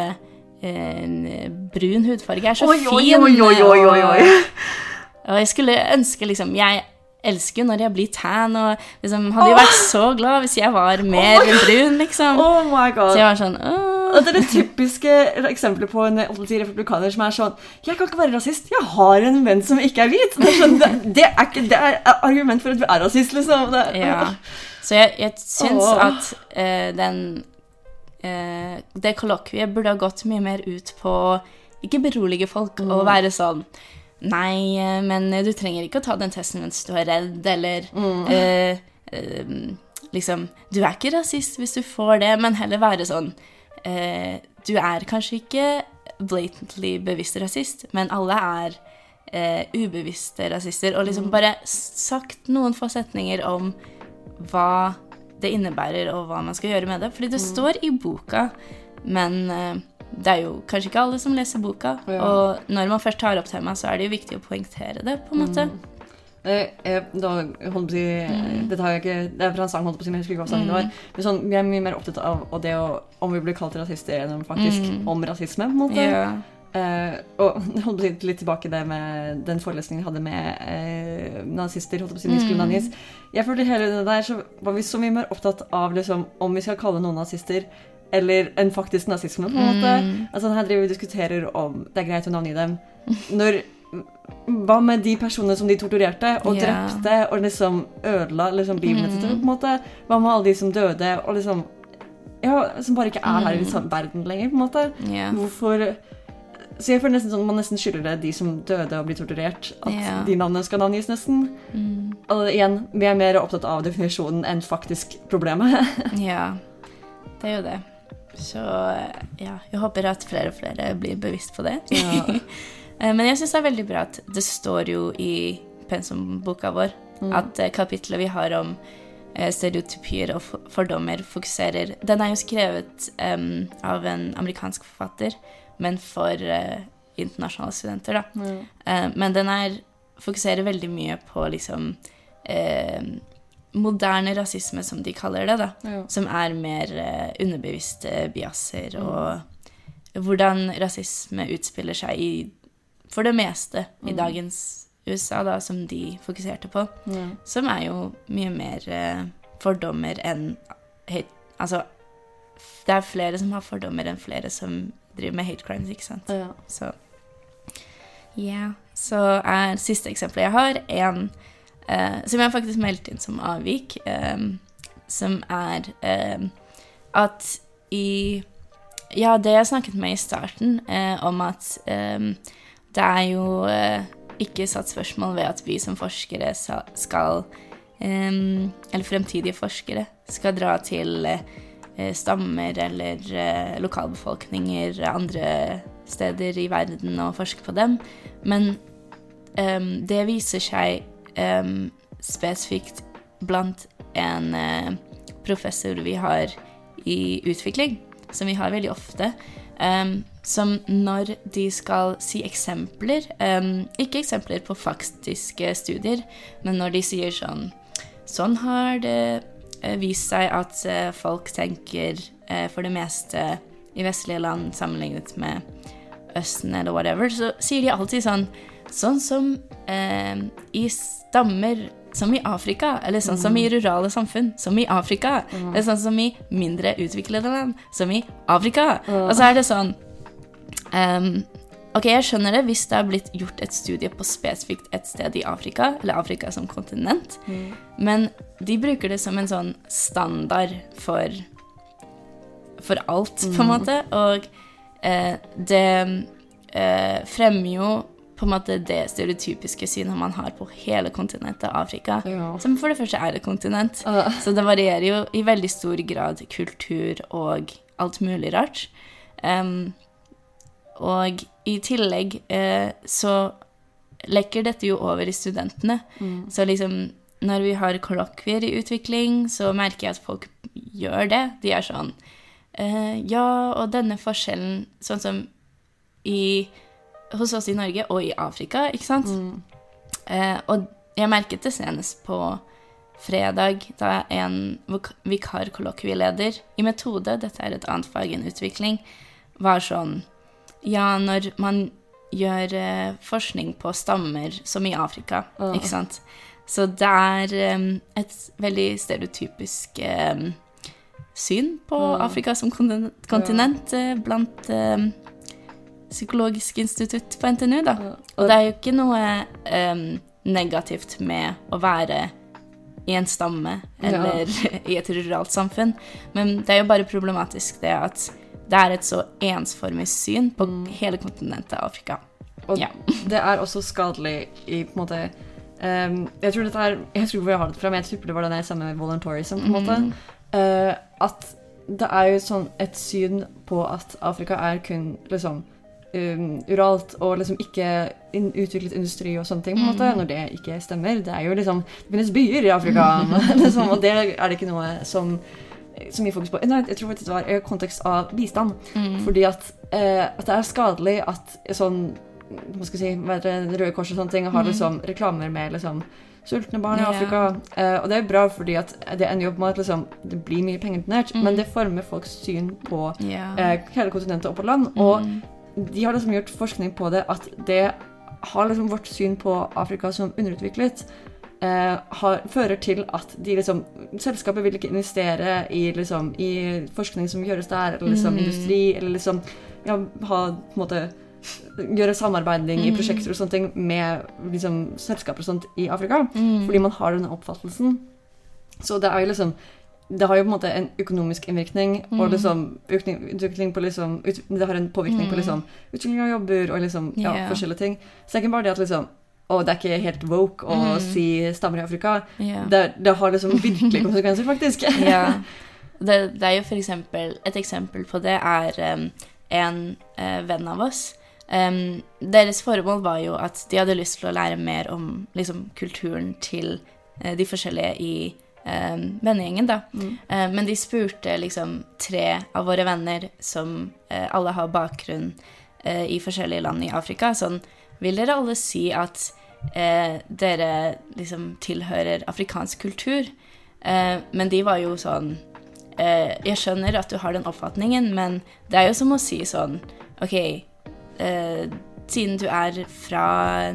eh, brun hudfarge er så Oi, fin. oi, oi, oi, oi, oi. Og, jeg skulle ønske liksom Jeg elsker når jeg blir tan, og liksom hadde jo vært så glad hvis jeg var mer brun, liksom. Oh my god. Så jeg var sånn Åh. Og det er det typiske eksempelet på en republikaner som er sånn Jeg kan ikke være rasist, jeg har en venn som ikke er hvit. Det er, sånn, det, det er ikke det er argument for at du er rasist, liksom. Det, Ja. Så jeg, jeg syns oh. at uh, den uh, Det kollokviet burde ha gått mye mer ut på ikke berolige folk og være sånn Nei, eh, men du trenger ikke å ta den testen mens du er redd, eller eh, uh, Liksom Du er ikke rasist hvis du får det, men heller være sånn eh, Du er kanskje ikke blatantly bevisst rasist, men alle er eh, ubevisste rasister. Og liksom bare sagt noen få setninger om hva det innebærer, og hva man skal gjøre med det. Fordi det står i boka, men eh, det er jo kanskje ikke alle som leser boka. Ja. Og når man først tar opp temaet, så er det jo viktig å poengtere det, på en måte. Eh, da, holdt på å si, Mm. Dette har jeg ikke, det er fra en sang, holdt på å si, men jeg husker ikke hva sangen mm. var. Men sånn, vi er mye mer opptatt av og det å, om vi blir kalt rasister enn faktisk faktisk om rasisme. på en måte. Yeah. Eh, og holdt på å si litt tilbake det med den forelesningen vi hadde med uh, nazister. holdt på å si, Mm. Jeg følte hele det der så var vi så mye mer opptatt av liksom, om vi skal kalle noen nazister eller en faktisk nazisme. på en måte. Mm. Altså, her driver vi og diskuterer om det er greit å navngi dem. Når, hva med de personene som de torturerte og Ja. drepte og liksom ødela liksom, Mm. på en måte? Hva med alle de som døde og liksom ja, Som bare ikke er her i Mm. sånn verden lenger, på en måte? Yeah. Hvorfor Så jeg føler nesten sånn man nesten skylder det de som døde og blir torturert, at yeah. de navnene skal navngis, nesten. Mm. Og igjen, vi er mer opptatt av definisjonen enn faktisk problemet. ja. Det er jo det. Så ja, jeg håper at flere og flere blir bevisst på det. Ja. Eh, Men jeg syns det er veldig bra at det står jo i pensumboka vår at eh, kapitlet vi har om eh, stereotypier og fordommer, fokuserer Den er jo skrevet um, av en amerikansk forfatter, men for uh, internasjonale studenter, da. Eh, men den er, fokuserer veldig mye på liksom uh, moderne rasisme, som de kaller det, da. Ja. Som er mer underbevisste biaser, og hvordan rasisme utspiller seg i, for det meste i dagens USA, da, som de fokuserte på. Som er jo mye mer eh, fordommer enn Altså, det er flere som har fordommer enn flere som driver med hate crimes, ikke sant? Ja. Så ja. Så er siste eksempelet jeg har, en eh, som jeg faktisk meldte inn som avvik, eh, som er eh, at i Ja, det jeg snakket med i starten, eh, om at eh, det er jo eh, ikke satt spørsmål ved at vi som forskere skal Eller fremtidige forskere skal dra til eh, stammer eller eh, lokalbefolkninger andre steder i verden og forske på dem. Men det viser seg spesifikt blant en professor vi har i utvikling, som vi har veldig ofte, em, som når de skal si eksempler um, Ikke eksempler på faktiske studier, men når de sier sånn Sånn har det eh, vist seg at eh, folk tenker uh, for det meste i vestlige land sammenlignet med Østen eller whatever, så sier de alltid sånn Sånn som uh, i stammer som i Afrika, eller sånn som i rurale samfunn, som i Afrika, eller sånn som i mindre utviklede land, som i Afrika. Og så er det sånn ehm, Ok, jeg skjønner det hvis det har blitt gjort et studie på spesifikt et sted i Afrika, eller Afrika som kontinent, men de bruker det som en sånn standard for for alt, på en måte. Og eh, det eh, fremmer jo på en måte det stereotypiske synet man har på hele kontinentet Afrika. Ja. Som for det første er et kontinent. Uh. Så det varierer jo i veldig stor grad kultur og alt mulig rart. Em, og i tillegg eh, så lekker dette jo over i studentene. Så liksom når vi har kollokvier i utvikling, så merker jeg at folk gjør det. De er sånn eh, Ja, og denne forskjellen, sånn som i, hos oss i Norge og i Afrika, ikke sant? Eh, og jeg merket det senest på fredag, da en vikarkollokvieleder i metode, dette er et annet fag enn utvikling, var sånn Ja, når man gjør eh, forskning på stammer som i Afrika, ikke sant? Så det er um, et veldig stereotypisk um, syn på Afrika som kontinent eh, blant um, Psykologisk institutt på NTNU, da. Og det er jo ikke noe negativt med å være i en stamme eller i et ruralt samfunn, men det er jo bare problematisk det at det er et så ensformig syn på hele kontinentet Afrika. Og Ja. det er også skadelig i på en måte um, Jeg tror dette er Jeg tror hvor jeg har det fra, men jeg tipper det var den jeg sammen med voluntarism. på en måte. Mm. uh, at det er jo sånn et syn på at Afrika er kun liksom um, uralt og liksom ikke in utviklet industri og sånne ting, på en måte, når det ikke stemmer. Det er jo liksom Det finnes byer i Afrika, liksom, og det er det ikke noe som som mye fokus på. Nei, jeg tror faktisk det var i kontekst av bistand. Fordi at, eh, at det er skadelig at sånn hva skal jeg si, Røde Kors og sånne ting har liksom reklamer med liksom sultne barn i. Afrika. Eh, og det er bra fordi at det ender jo opp med at liksom, det blir mye penger mm. men det former folks syn på Ja. eh, hele kontinentet og på land. Og de har liksom gjort forskning på det at det har liksom vårt syn på Afrika som underutviklet har, fører til at de liksom Selskapet vil ikke investere i, liksom, i forskning som gjøres der, eller liksom industri, eller liksom ja, ha på en måte Gjøre samarbeiding i prosjekter og sånne ting med liksom, selskaper og sånt i Afrika. Fordi man har denne oppfattelsen. Så det er jo liksom det har jo på en måte en økonomisk innvirkning, og liksom utvikling, på liksom ut, Det har en påvirkning på liksom utvikling av jobber og liksom ja, yeah. forskjellige ting. Så det er ikke bare det at liksom Å, det er ikke helt woke å si stammer i Afrika. Yeah. Det, det har liksom virkelig konsekvenser, faktisk. ja. Det, det er jo for eksempel Et eksempel på det er um, en uh, venn av oss. Um, deres formål var jo at de hadde lyst til å lære mer om liksom, kulturen til uh, de forskjellige i um, vennegjengen, da. Eh, men de spurte liksom tre av våre venner som alle har bakgrunn i forskjellige land i Afrika, sånn Vil dere alle si at eh, dere liksom tilhører afrikansk kultur? Eh, men de var jo sånn eh, Jeg skjønner at du har den oppfatningen, men det er jo som å si sånn OK, eh, siden du er fra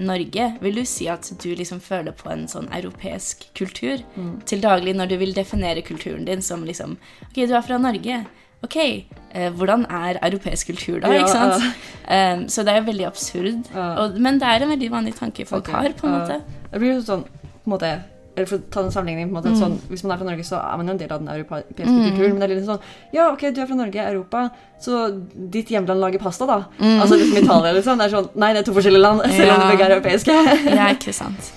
Norge, vil du si at du liksom føler på en sånn europeisk kultur til daglig når du vil definere kulturen din som liksom OK, du er fra Norge. OK, eh, hvordan er europeisk kultur da? Ja, ikke sant? Um, så det er veldig absurd. Ja. Og, men det er en veldig vanlig tanke folk okay. har, på en ja. måte. Det blir jo sånn på en måte eller for å ta en sammenligning, på en måte, Mm. sånn, Hvis man er fra Norge, så er man jo en del av den europeiske kulturen. Men det er litt sånn Ja, OK, du er fra Norge, Europa, så ditt hjemland lager pasta, da. Altså liksom Italia, liksom. Det er sånn Nei, det er to forskjellige land, selv om Mm. De begge er europeiske. Ja, ikke sant.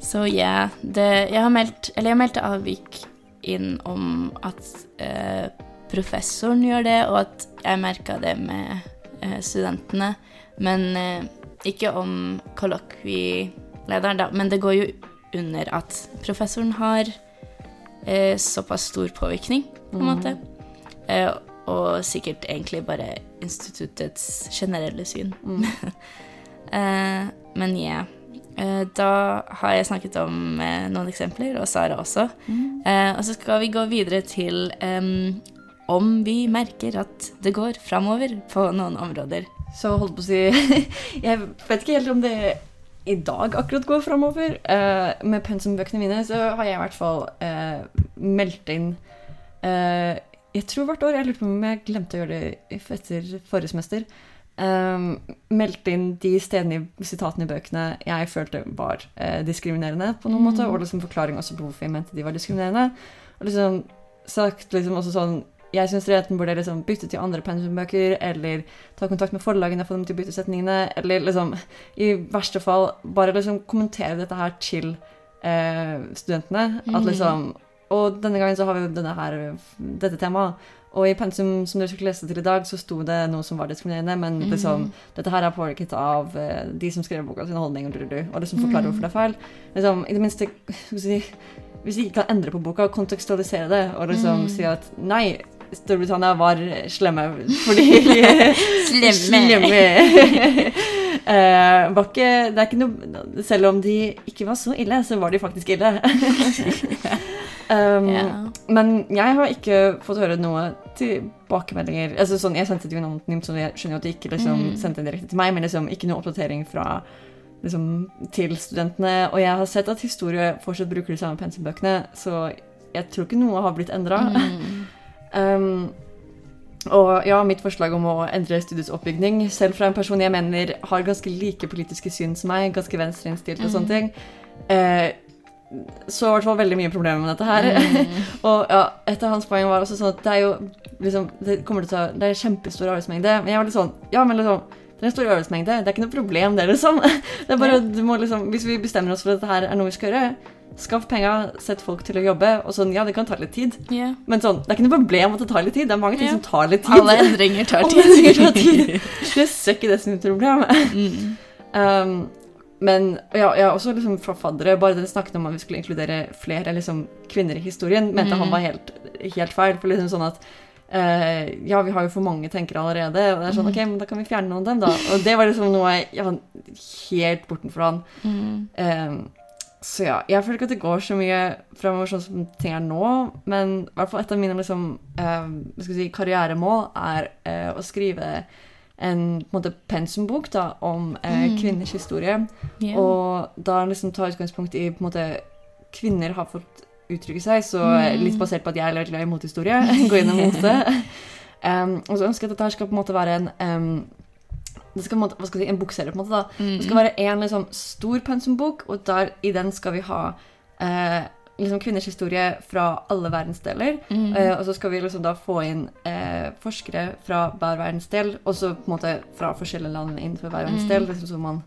Så ja, det Jeg har meldt Eller jeg meldte avvik inn om at eh, professoren gjør det, og at jeg merka det med eh, studentene. Men eh, ikke om kollokvielederen, da. Men det går jo under at professoren har eh, såpass stor påvirkning, på en måte. Mm. og sikkert egentlig bare instituttets generelle syn. Mm. men ja. Da har jeg snakket om noen eksempler, og Sara også. Eh, og så skal vi gå videre til om vi merker at det går framover på noen områder. Så holdt på å si Jeg vet ikke helt om det i dag akkurat går framover. Uh, med pensumbøkene mine så har jeg i hvert fall uh, meldt inn uh, Jeg tror hvert år. Jeg lurer på om jeg glemte å gjøre det etter forrige semester. Um, meldt inn de stedene i sitatene i bøkene jeg følte var diskriminerende, på noen Mm. måte, og liksom forklaring også på hvorfor jeg mente de var diskriminerende. Og liksom sagt liksom også sånn Jeg syns dere enten burde liksom bytte til andre pensumbøker, eller ta kontakt med forlagene og få dem til å bytte setningene, eller liksom i verste fall bare liksom kommentere dette her til eh, studentene. At Mm. liksom Og denne gangen så har vi jo denne her, dette temaet. Og i pensum som dere skulle lese til i dag, så sto det noe som var diskriminerende, men Mm. liksom dette her er påvirket av eh, de som skrev boka sine holdninger, du, du, du, og liksom forklare hvorfor det er feil. Liksom, I det minste skal vi si, Hvis vi ikke kan endre på boka, kontekstualisere det, og liksom Mm. si at nei, Storbritannia var slemme fordi Slemme. Eh, var ikke, det er ikke noe Selv om de ikke var så ille, så var de faktisk ille. um, yeah. Men jeg har ikke fått høre noe tilbakemeldinger. Altså, sånn, jeg sendte det jo anonymt, så jeg skjønner jo at de ikke liksom, Mm. sendte det direkte til meg, men liksom, ikke noe oppdatering fra liksom, til studentene. Og jeg har sett at historie fortsatt bruker de samme pensumbøkene, så jeg tror ikke noe har blitt endra. Mm. Um, og ja, mitt forslag om å endre studiets oppbygning, selv fra en person jeg mener har ganske like politiske syn som meg, ganske venstreinnstilt og sånne Mm. ting, eh, så i hvert fall veldig mye problemer med dette her. Mm. og ja, et av hans poeng var også sånn at det er jo liksom, det kommer til å ta, det er kjempestor arbeidsmengde, men jeg var litt sånn, ja, men liksom, det er en stor arbeidsmengde, det er ikke noe problem det, liksom. Det er bare, du må liksom, hvis vi bestemmer oss for at dette her er noe vi skal gjøre, skaff penger, sett folk til å jobbe, og sånn, ja, det kan ta litt tid. Yeah. Men sånn, det er ikke noe problem at det tar litt tid. Det er mange ting yeah. som tar litt tid. Alle endringer tar tid. endringer tar tid. Det ser ikke det som et problem. Mm. Um, men ja, ja, også liksom fra bare den snakket om at vi skulle inkludere flere liksom, kvinner i historien, mente Mm. han var helt, helt feil. For liksom sånn at uh, ja, vi har jo for mange tenkere allerede, og det er sånn, Mm. ok, men da kan vi fjerne noen av dem, da. Og det var liksom noe ja, helt bortenfor han. Mm. Um, så ja, jeg føler ikke at det går så mye fremover sånn som ting er nå, men i hvert fall et av mine liksom, eh, si, karrieremål er eh, å skrive en på en måte, pensumbok da, om eh, Mm. kvinners historie. Yeah. Og da liksom ta utgangspunkt i på en måte, kvinner har fått uttrykke seg, så Mm. litt basert på at jeg er litt glad i motehistorie, gå gjennom mote. Um, og så ønsker jeg at dette skal på en måte være en um, det skal hva skal jeg si, en bokserie, på en måte. da. Mm. Det skal være en liksom, stor pensumbok, og der, i den skal vi ha eh, liksom kvinners historie fra alle verdensdeler. Mm. Eh, og så skal vi liksom da få inn eh, forskere fra hver verdensdel, og så på en måte fra forskjellige land innenfor hver verdensdel, Mm. liksom så man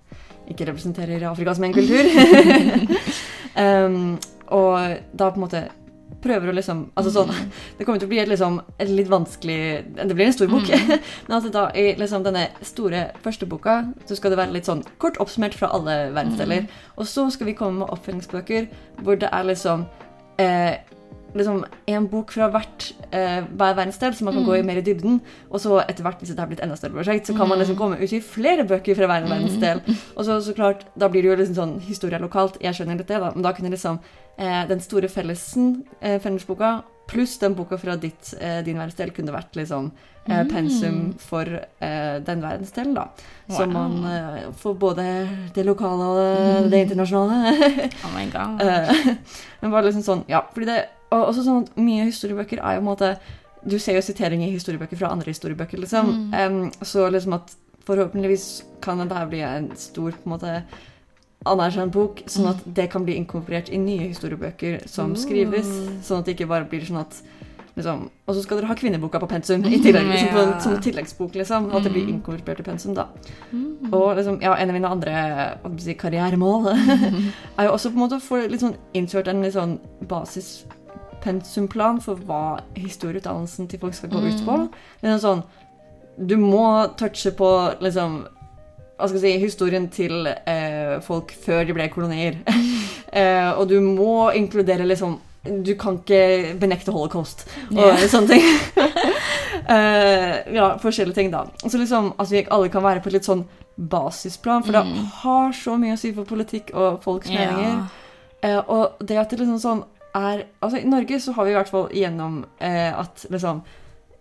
ikke representerer Afrika som en kultur. um, og da på en måte prøver å liksom Altså sånn Mm. Det kommer til å bli et, liksom, et litt vanskelig Det blir en stor bok. Mm. Men altså da, i liksom denne store første boka så skal det være litt sånn kort oppsummert fra alle verdensdeler. Mm. Og så skal vi komme med oppfølgingsbøker hvor det er liksom eh, liksom en bok fra hvert, eh, hver verdensdel, så man kan Mm. gå i mer i dybden. Og så etter hvert, hvis det har blitt enda større prosjekt, så kan man liksom Mm. komme ut i flere bøker fra hver Mm. verdensdel. Og så, så klart, da blir det jo liksom sånn historie lokalt. Jeg skjønner litt det, da. Men da kunne liksom eh, den store fellesen, eh, fellesboka, pluss den boka fra ditt, eh, din verdensdel, kunne vært liksom eh, Mm. pensum for eh, den verdensdelen, da. Så man får både det lokale og det, internasjonale. Oh my god. Men bare liksom sånn, ja, fordi det Og også sånn at mye historiebøker er jo på en måte Du ser jo siteringer i historiebøker fra andre historiebøker, liksom. Mm. Um, så liksom at forhåpentligvis kan det bli en stor på en måte anerkjent bok, sånn at det kan bli inkorporert i nye historiebøker som skrives. Mm. Sånn at det ikke bare blir sånn at liksom, Og så skal dere ha kvinneboka på pensum i tillegg, liksom, på, som en tilleggsbok, liksom. At det blir Mm. inkorporert i pensum, da. Mm. Og liksom, ja, en av mine andre si, karrieremål er jo også på en måte å få sånn innført en litt sånn basispensumplan for hva historieutdannelsen til folk skal gå ut på. Er sånn, du må touche på liksom hva skal jeg si, historien til eh, folk før de ble kolonier. eh, og du må inkludere liksom Du kan ikke benekte holocaust og yeah. sånne ting. eh, ja, forskjellige ting, da. Så liksom at vi alle kan være på et litt sånn basisplan, for Mm. det har så mye å si for politikk og folks meninger. Yeah. Eh, og det at det liksom sånn er Altså, i Norge så har vi i hvert fall gjennom eh, at liksom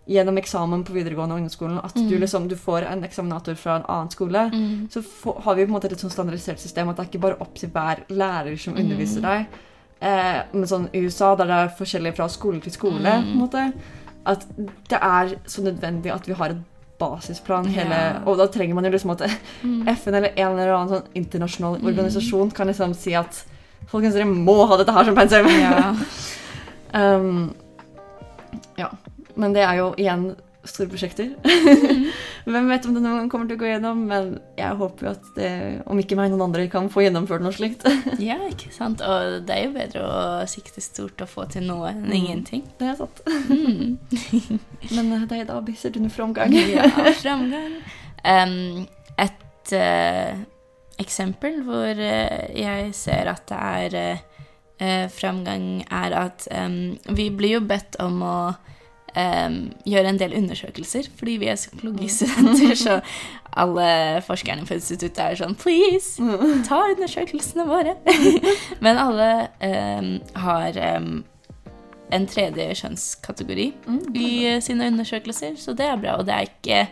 gjennom eksamen på videregående og ungdomsskolen at du Mm. liksom, du får en eksaminator fra en annen skole, Mm. så få, har vi på en måte et sånn standardisert system at det er ikke bare opp til hver lærer som Mm. underviser deg. Eh, men sånn USA, der det er forskjellig fra skole til skole, Mm. på en måte, at det er så nødvendig at vi har en basisplan hele Ja. Og da trenger man jo liksom at Mm. FN eller en eller annen sånn internasjonal Mm. organisasjon kan liksom si at folkens, dere må ha dette her som pensum. Ja. um, ja. Men det er jo igjen store prosjekter. Mm. Hvem vet om det noen gang kommer til å gå gjennom, men jeg håper jo at det, om ikke meg, noen andre kan få gjennomført noe slikt. ja, ikke sant. Og det er jo bedre å sikte stort og få til noe enn Mm. ingenting. Det er sant. Mm. Men det er da, ser du noe framgang? Ja, framgang. Um, et eh, eksempel hvor eh, jeg ser at det er eh, framgang, er at vi blir jo bedt om å gjøre en del undersøkelser, fordi vi er psykologistudenter, så alle forskerne på instituttet er sånn Please, ta undersøkelsene våre. Men alle har en tredje kjønnskategori Mm. i sine undersøkelser, så det er bra. Og det er ikke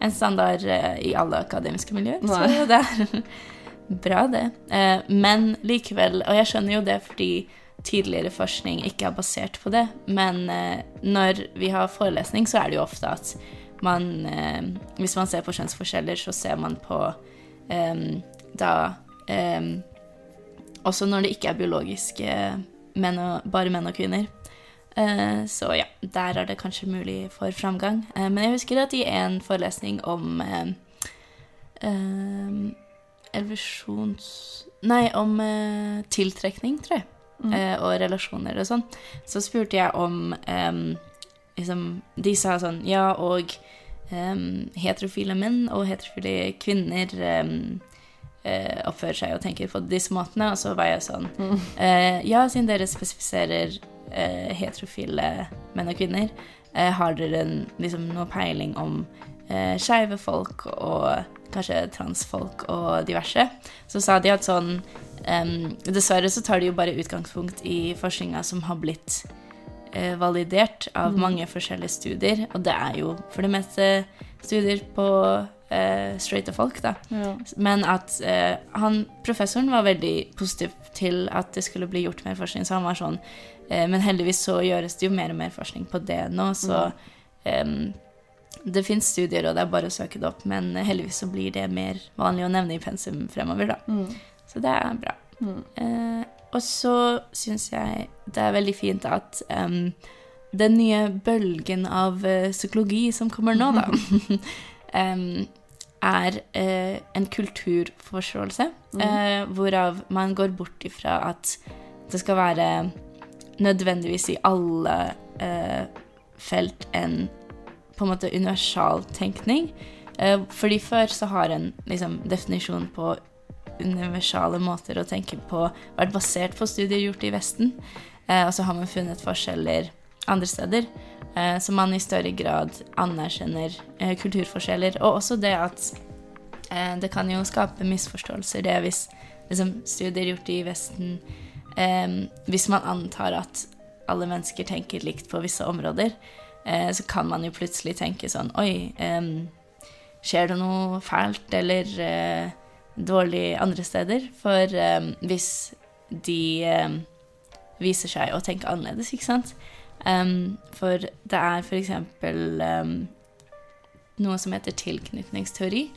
en standard eh, i alle akademiske miljøer, Nei. så det er bra, det. Eh, Men likevel, og jeg skjønner jo det fordi tidligere forskning ikke er basert på det, men eh, når vi har forelesning, så er det jo ofte at man Hvis man ser på kjønnsforskjeller, så ser man på da Også når det ikke er biologiske menn og, bare menn og kvinner. Eh, så ja, der er det kanskje mulig for framgang. Eh, men jeg husker at i en forelesning om eh, evolusjons... Nei, om tiltrekning, tror jeg, Mm. eh, og relasjoner og sånn, så spurte jeg om liksom, De sa sånn Ja, og heterofile menn og heterofile kvinner eh, oppfører seg og tenker på disse måtene, og så var jeg sånn Mm. Ja, siden dere spesifiserer eh, heterofile menn og kvinner, eh, har dere en, liksom, noe peiling om eh, skeive folk og kanskje transfolk og diverse? Så sa de at sånn Dessverre så tar de jo bare utgangspunkt i forskninga som har blitt eh, validert av Mm. mange forskjellige studier, og det er jo for det meste studier på eh, straighte folk, da. Ja. Men at eh, han, professoren var veldig positiv til at det skulle bli gjort mer forskning, så han var sånn Men heldigvis så gjøres det jo mer og mer forskning på det nå, så um, det fins studier, og det er bare å søke det opp, men heldigvis så blir det mer vanlig å nevne i pensum fremover, da. Mm. Så det er bra. Mm. Uh, og så syns jeg det er veldig fint at um, den nye bølgen av uh, psykologi som kommer nå, da, um, er uh, en kulturforståelse, Mm. eh, hvorav man går bort ifra at det skal være nødvendigvis i alle eh, felt en på en måte universal tenkning. Eh, fordi før så har en liksom, definisjon på universale måter å tenke på vært basert på studier gjort i Vesten. Eh, og så har man funnet forskjeller andre steder. Eh, så man i større grad anerkjenner eh, kulturforskjeller. Og også det at eh, det kan jo skape misforståelser, det hvis liksom, studier gjort i Vesten eh, Hvis man antar at alle mennesker tenker likt på visse områder, eh, så kan man jo plutselig tenke sånn Oi, em, skjer det noe fælt eller eh, dårlig andre steder? For em, hvis de viser seg å tenke annerledes, ikke sant? For det er for eksempel noe som heter tilknytningsteori,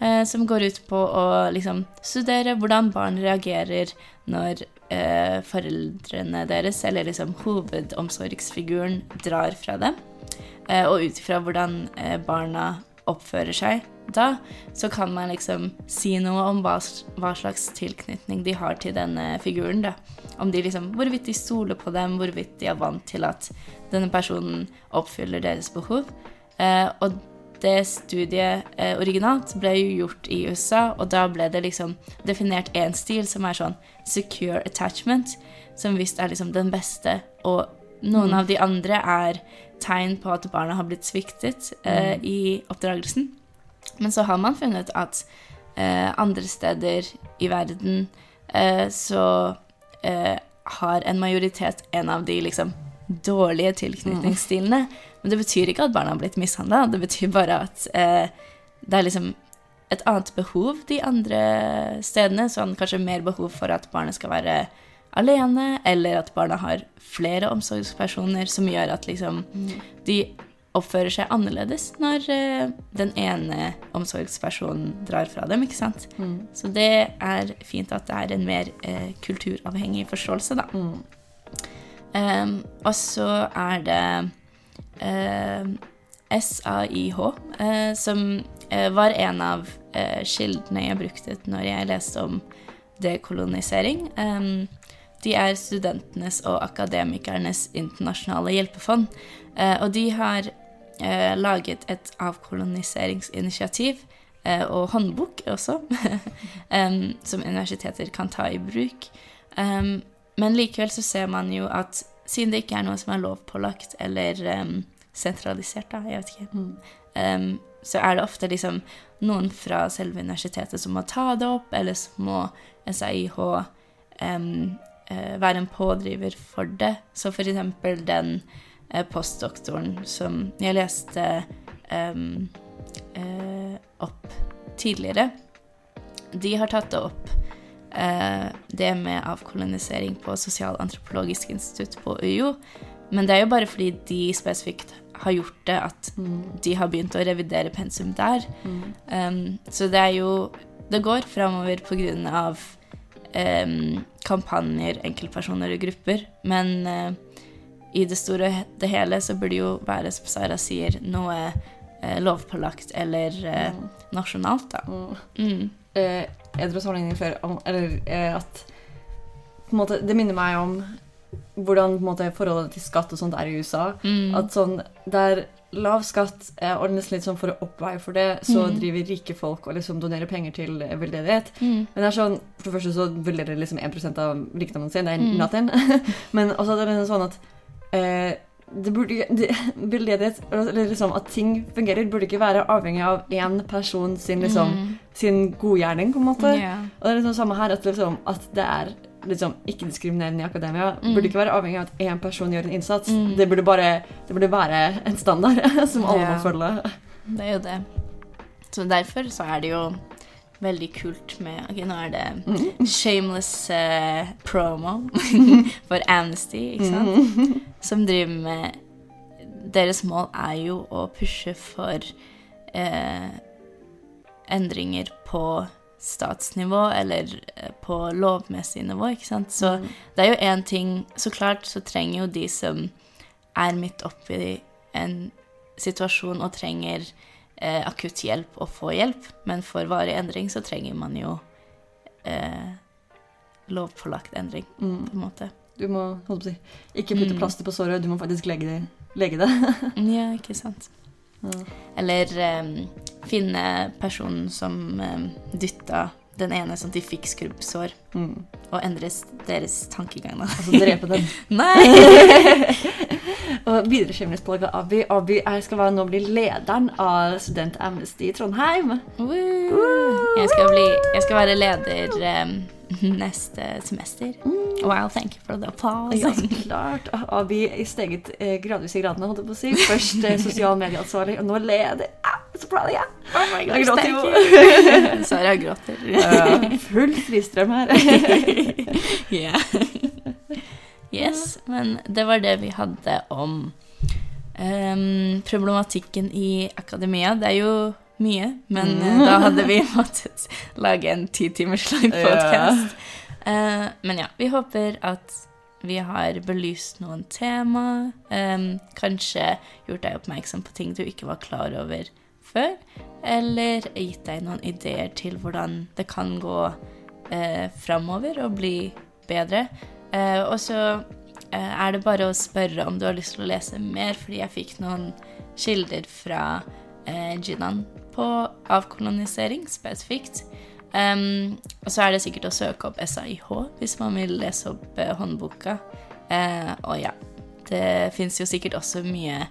eh, som går ut på å liksom studere hvordan barn reagerer når eh, foreldrene deres, eller liksom hovedomsorgsfiguren, drar fra dem. Eh, og ut ifra hvordan eh, barna oppfører seg da, så kan man liksom si noe om hva, hva slags tilknytning de har til denne figuren. da. Om de liksom, Hvorvidt de stoler på dem, hvorvidt de er vant til at denne personen oppfyller deres behov. Eh, og det studiet eh, originalt ble jo gjort i USA, og da ble det liksom definert én stil som er sånn secure attachment, som visst er liksom den beste, og noen Mm. av de andre er tegn på at barna har blitt sviktet eh, Mm. i oppdragelsen. Men så har man funnet at eh, andre steder i verden eh, så eh, har en majoritet en av de liksom dårlige tilknytningsstilene. Men det betyr ikke at barna har blitt mishandla, det betyr bare at eh, det er liksom et annet behov de andre stedene. Sånn kanskje mer behov for at barnet skal være alene, eller at barna har flere omsorgspersoner, som gjør at liksom de oppfører seg annerledes når eh, den ene omsorgspersonen drar fra dem, ikke sant. Mm. Så det er fint at det er en mer eh, kulturavhengig forståelse, da. Um, og så er det SAIH, eh, som eh, var en av eh, kildene jeg brukte når jeg leste om dekolonisering. De er studentenes og akademikernes internasjonale hjelpefond, eh, og de har eh, laget et avkoloniseringsinitiativ eh, og håndbok også, som universiteter kan ta i bruk. Men likevel så ser man jo at siden det ikke er noe som er lovpålagt eller um, sentralisert, da, jeg vet ikke, em, så er det ofte liksom noen fra selve universitetet som må ta det opp, eller så må SAIH um, eh, være en pådriver for det. Så for eksempel den uh, postdoktoren som jeg leste um, uh, opp tidligere, de har tatt det opp det med avkolonisering på Sosialantropologisk institutt på UiO. Men det er jo bare fordi de spesifikt har gjort det, at de har begynt å revidere pensum der. Um, så det er jo Det går framover på grunn av kampanjer, enkeltpersoner og grupper. Men uh, i det store og det hele så burde jo være, som Sara sier, noe uh, lovpålagt eller eh, nasjonalt, da. Mm. Eh, jeg sammenligning før Eller eh, at på en måte, Det minner meg om hvordan på en måte, forholdet til skatt og sånt er i USA. Mm. At sånn Der lav skatt eh, ordnes litt sånn for å oppveie for det, så Mm. driver rike folk og liksom donerer penger til eh, veldedighet. Mm. Men det er sånn, for det første så velderer liksom 1% av rikdommen sin, det er Mm. nothing. Men også er det liksom sånn at eh, det burde det, eller liksom at ting fungerer, burde ikke være avhengig av én person sin liksom Mm. sin godgjerning, på en måte. Yeah. Og det er liksom samme her, at, liksom, at det er liksom ikke-diskriminerende i akademia. Mm. Burde ikke være avhengig av at én person gjør en innsats. Mm. Det, burde bare, det burde være en standard som alle yeah. må følge. Det er jo det. Så derfor så er det jo veldig kult med Ok, nå er det Mm. shameless uh, promo for Amnesty, ikke sant? Mm. Som driver med Deres mål er jo å pushe for uh, endringer på statsnivå, eller eh, på lovmessig nivå, ikke sant? Så Mm. det er jo én ting Så klart så trenger jo de som er midt oppi en situasjon og trenger eh, akutt hjelp, å få hjelp. Men for varig endring så trenger man jo eh, lovpålagt endring, Mm. på en måte. Du må holdt på å si, ikke putte Mm. plaster på såret, du må faktisk lege det. Lege det. Ja, ikke sant. Ja. Eller eh, finne personen som eh, dytta den ene sånn at de fikk skrubbsår, Mm. og endre deres tankegang, da. Altså drepe den. Nei! Og videre skjemningspålegg av Abi. Abi er, skal være, nå bli lederen av Student Amnesty i Trondheim. Woo! Jeg skal, bli, jeg skal være leder eh, neste semester. Wow, thank you for the applause. Ja, så klart. Abi steget eh, gradvis i gradene, holdt jeg på å si. Først eh, sosial medieansvarlig, og nå leder. Ah, så proud of you. Oh my Jeg gråter jo. Sara gråter. Ja, full fristrøm her. yeah. Yes, men det var det vi hadde om um, problematikken i akademia. Det er jo mye, men mm. da hadde vi måttet lage en ti timers lang podcast. Uh, men ja, vi håper at vi har belyst noen tema, Um, kanskje gjort deg oppmerksom på ting du ikke var klar over før, eller gitt deg noen ideer til hvordan det kan gå uh, framover og bli bedre. Uh, og så uh, er det bare å spørre om du har lyst til å lese mer, fordi jeg fikk noen kilder fra uh, Jinan på avkolonisering spesifikt. Um, og så er det sikkert å søke opp SAIH hvis man vil lese opp uh, håndboka. Uh, og ja, det fins jo sikkert også mye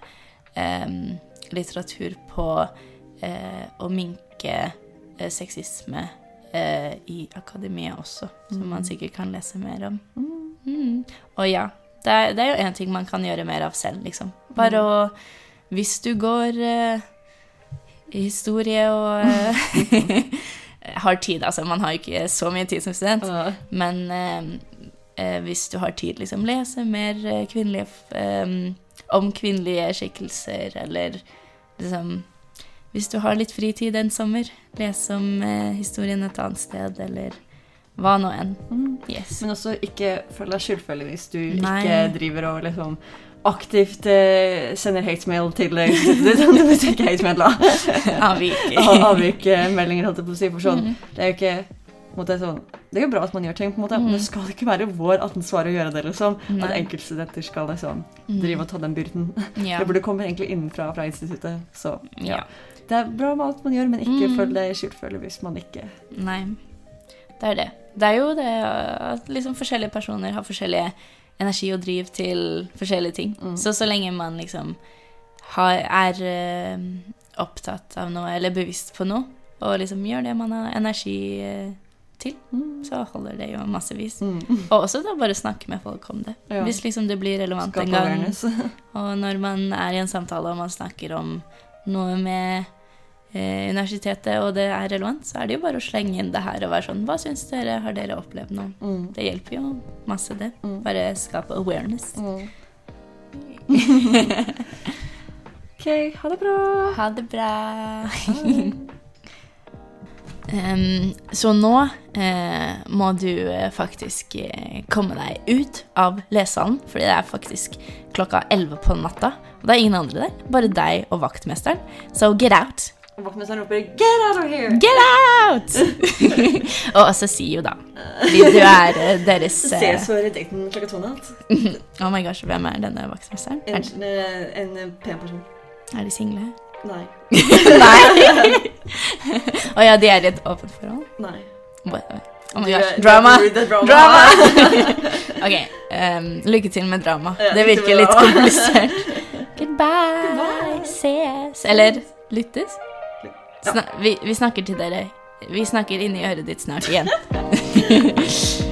um, litteratur på uh, å minke sexisme i akademia også, som man sikkert kan lese mer om. Mm. Og ja, det er, det er jo én ting man kan gjøre mer av selv, liksom. Bare å hvis du går historie og eh, har tid, altså man har ikke så mye tid som student, Ja. men eh, eh, hvis du har tid, liksom lese mer eh, kvinnelige eh, om kvinnelige skikkelser, eller liksom Hvis du har litt fritid en sommer, lese om eh, historien et annet sted, eller hva nå enn. Mm. Yes. Men også ikke føl deg skyldfølelig hvis du Nei. ikke driver og liksom aktivt eh, sender hatemail til eh, ikke hatemail, da. Avvik. Avvikmeldinger, holdt jeg på å si. For sånn, Mhm. det er jo ikke måte, sånn, Det er jo bra at man gjør ting, på en måte, men Mhm. det skal ikke være vår ansvar å gjøre det. liksom. At Nei. enkeltstudenter skal liksom Mhm. drive og ta den byrden. Ja. Det burde komme egentlig innenfra fra instituttet. Så ja. ja. Det er bra med alt man gjør, men ikke Mm. følg det skjult følge hvis man ikke Nei. Det er det. Det er jo det at liksom forskjellige personer har forskjellig energi og driv til forskjellige ting. Mm. Så så lenge man liksom har, er eh, opptatt av noe eller bevisst på noe, og liksom gjør det man har energi eh, til, mm. så holder det jo massevis. Mm. Og også da bare snakke med folk om det. Ja. Hvis liksom det blir relevant Skape en gang. Og når man er i en samtale og man snakker om noe med universitetet, og det er relevant, så er det jo bare å slenge inn det her og være sånn Hva syns dere? Har dere opplevd noe? Mm. Det hjelper jo masse, det. Mm. Bare skape awareness. Mm. OK, ha det bra. Ha det bra. um, så nå uh, må du eh, faktisk eh, komme deg ut av lesesalen, fordi det er faktisk klokka 11 på natta. Og det er ingen andre der, bare deg og vaktmesteren. Så get out! Og Vaktmesteren roper 'get out of here'! Get out! og også si jo da, fordi du er eh, deres eh, Ses for daten klokka to natt. Oh my gosh, hvem er denne vaktmesteren? Er, En, eh, en pen person. er de single? Nei. Nei! Å ja, de er i et åpent forhold? Nei. Oh my gosh, drama! drama. Drama! ok, um, lykke til med drama. Ja, det virker litt komplisert. Goodbye. Goodbye. Ses. Eller lyttes. Sna vi, vi snakker til dere. Vi snakker inni øret ditt snart igjen.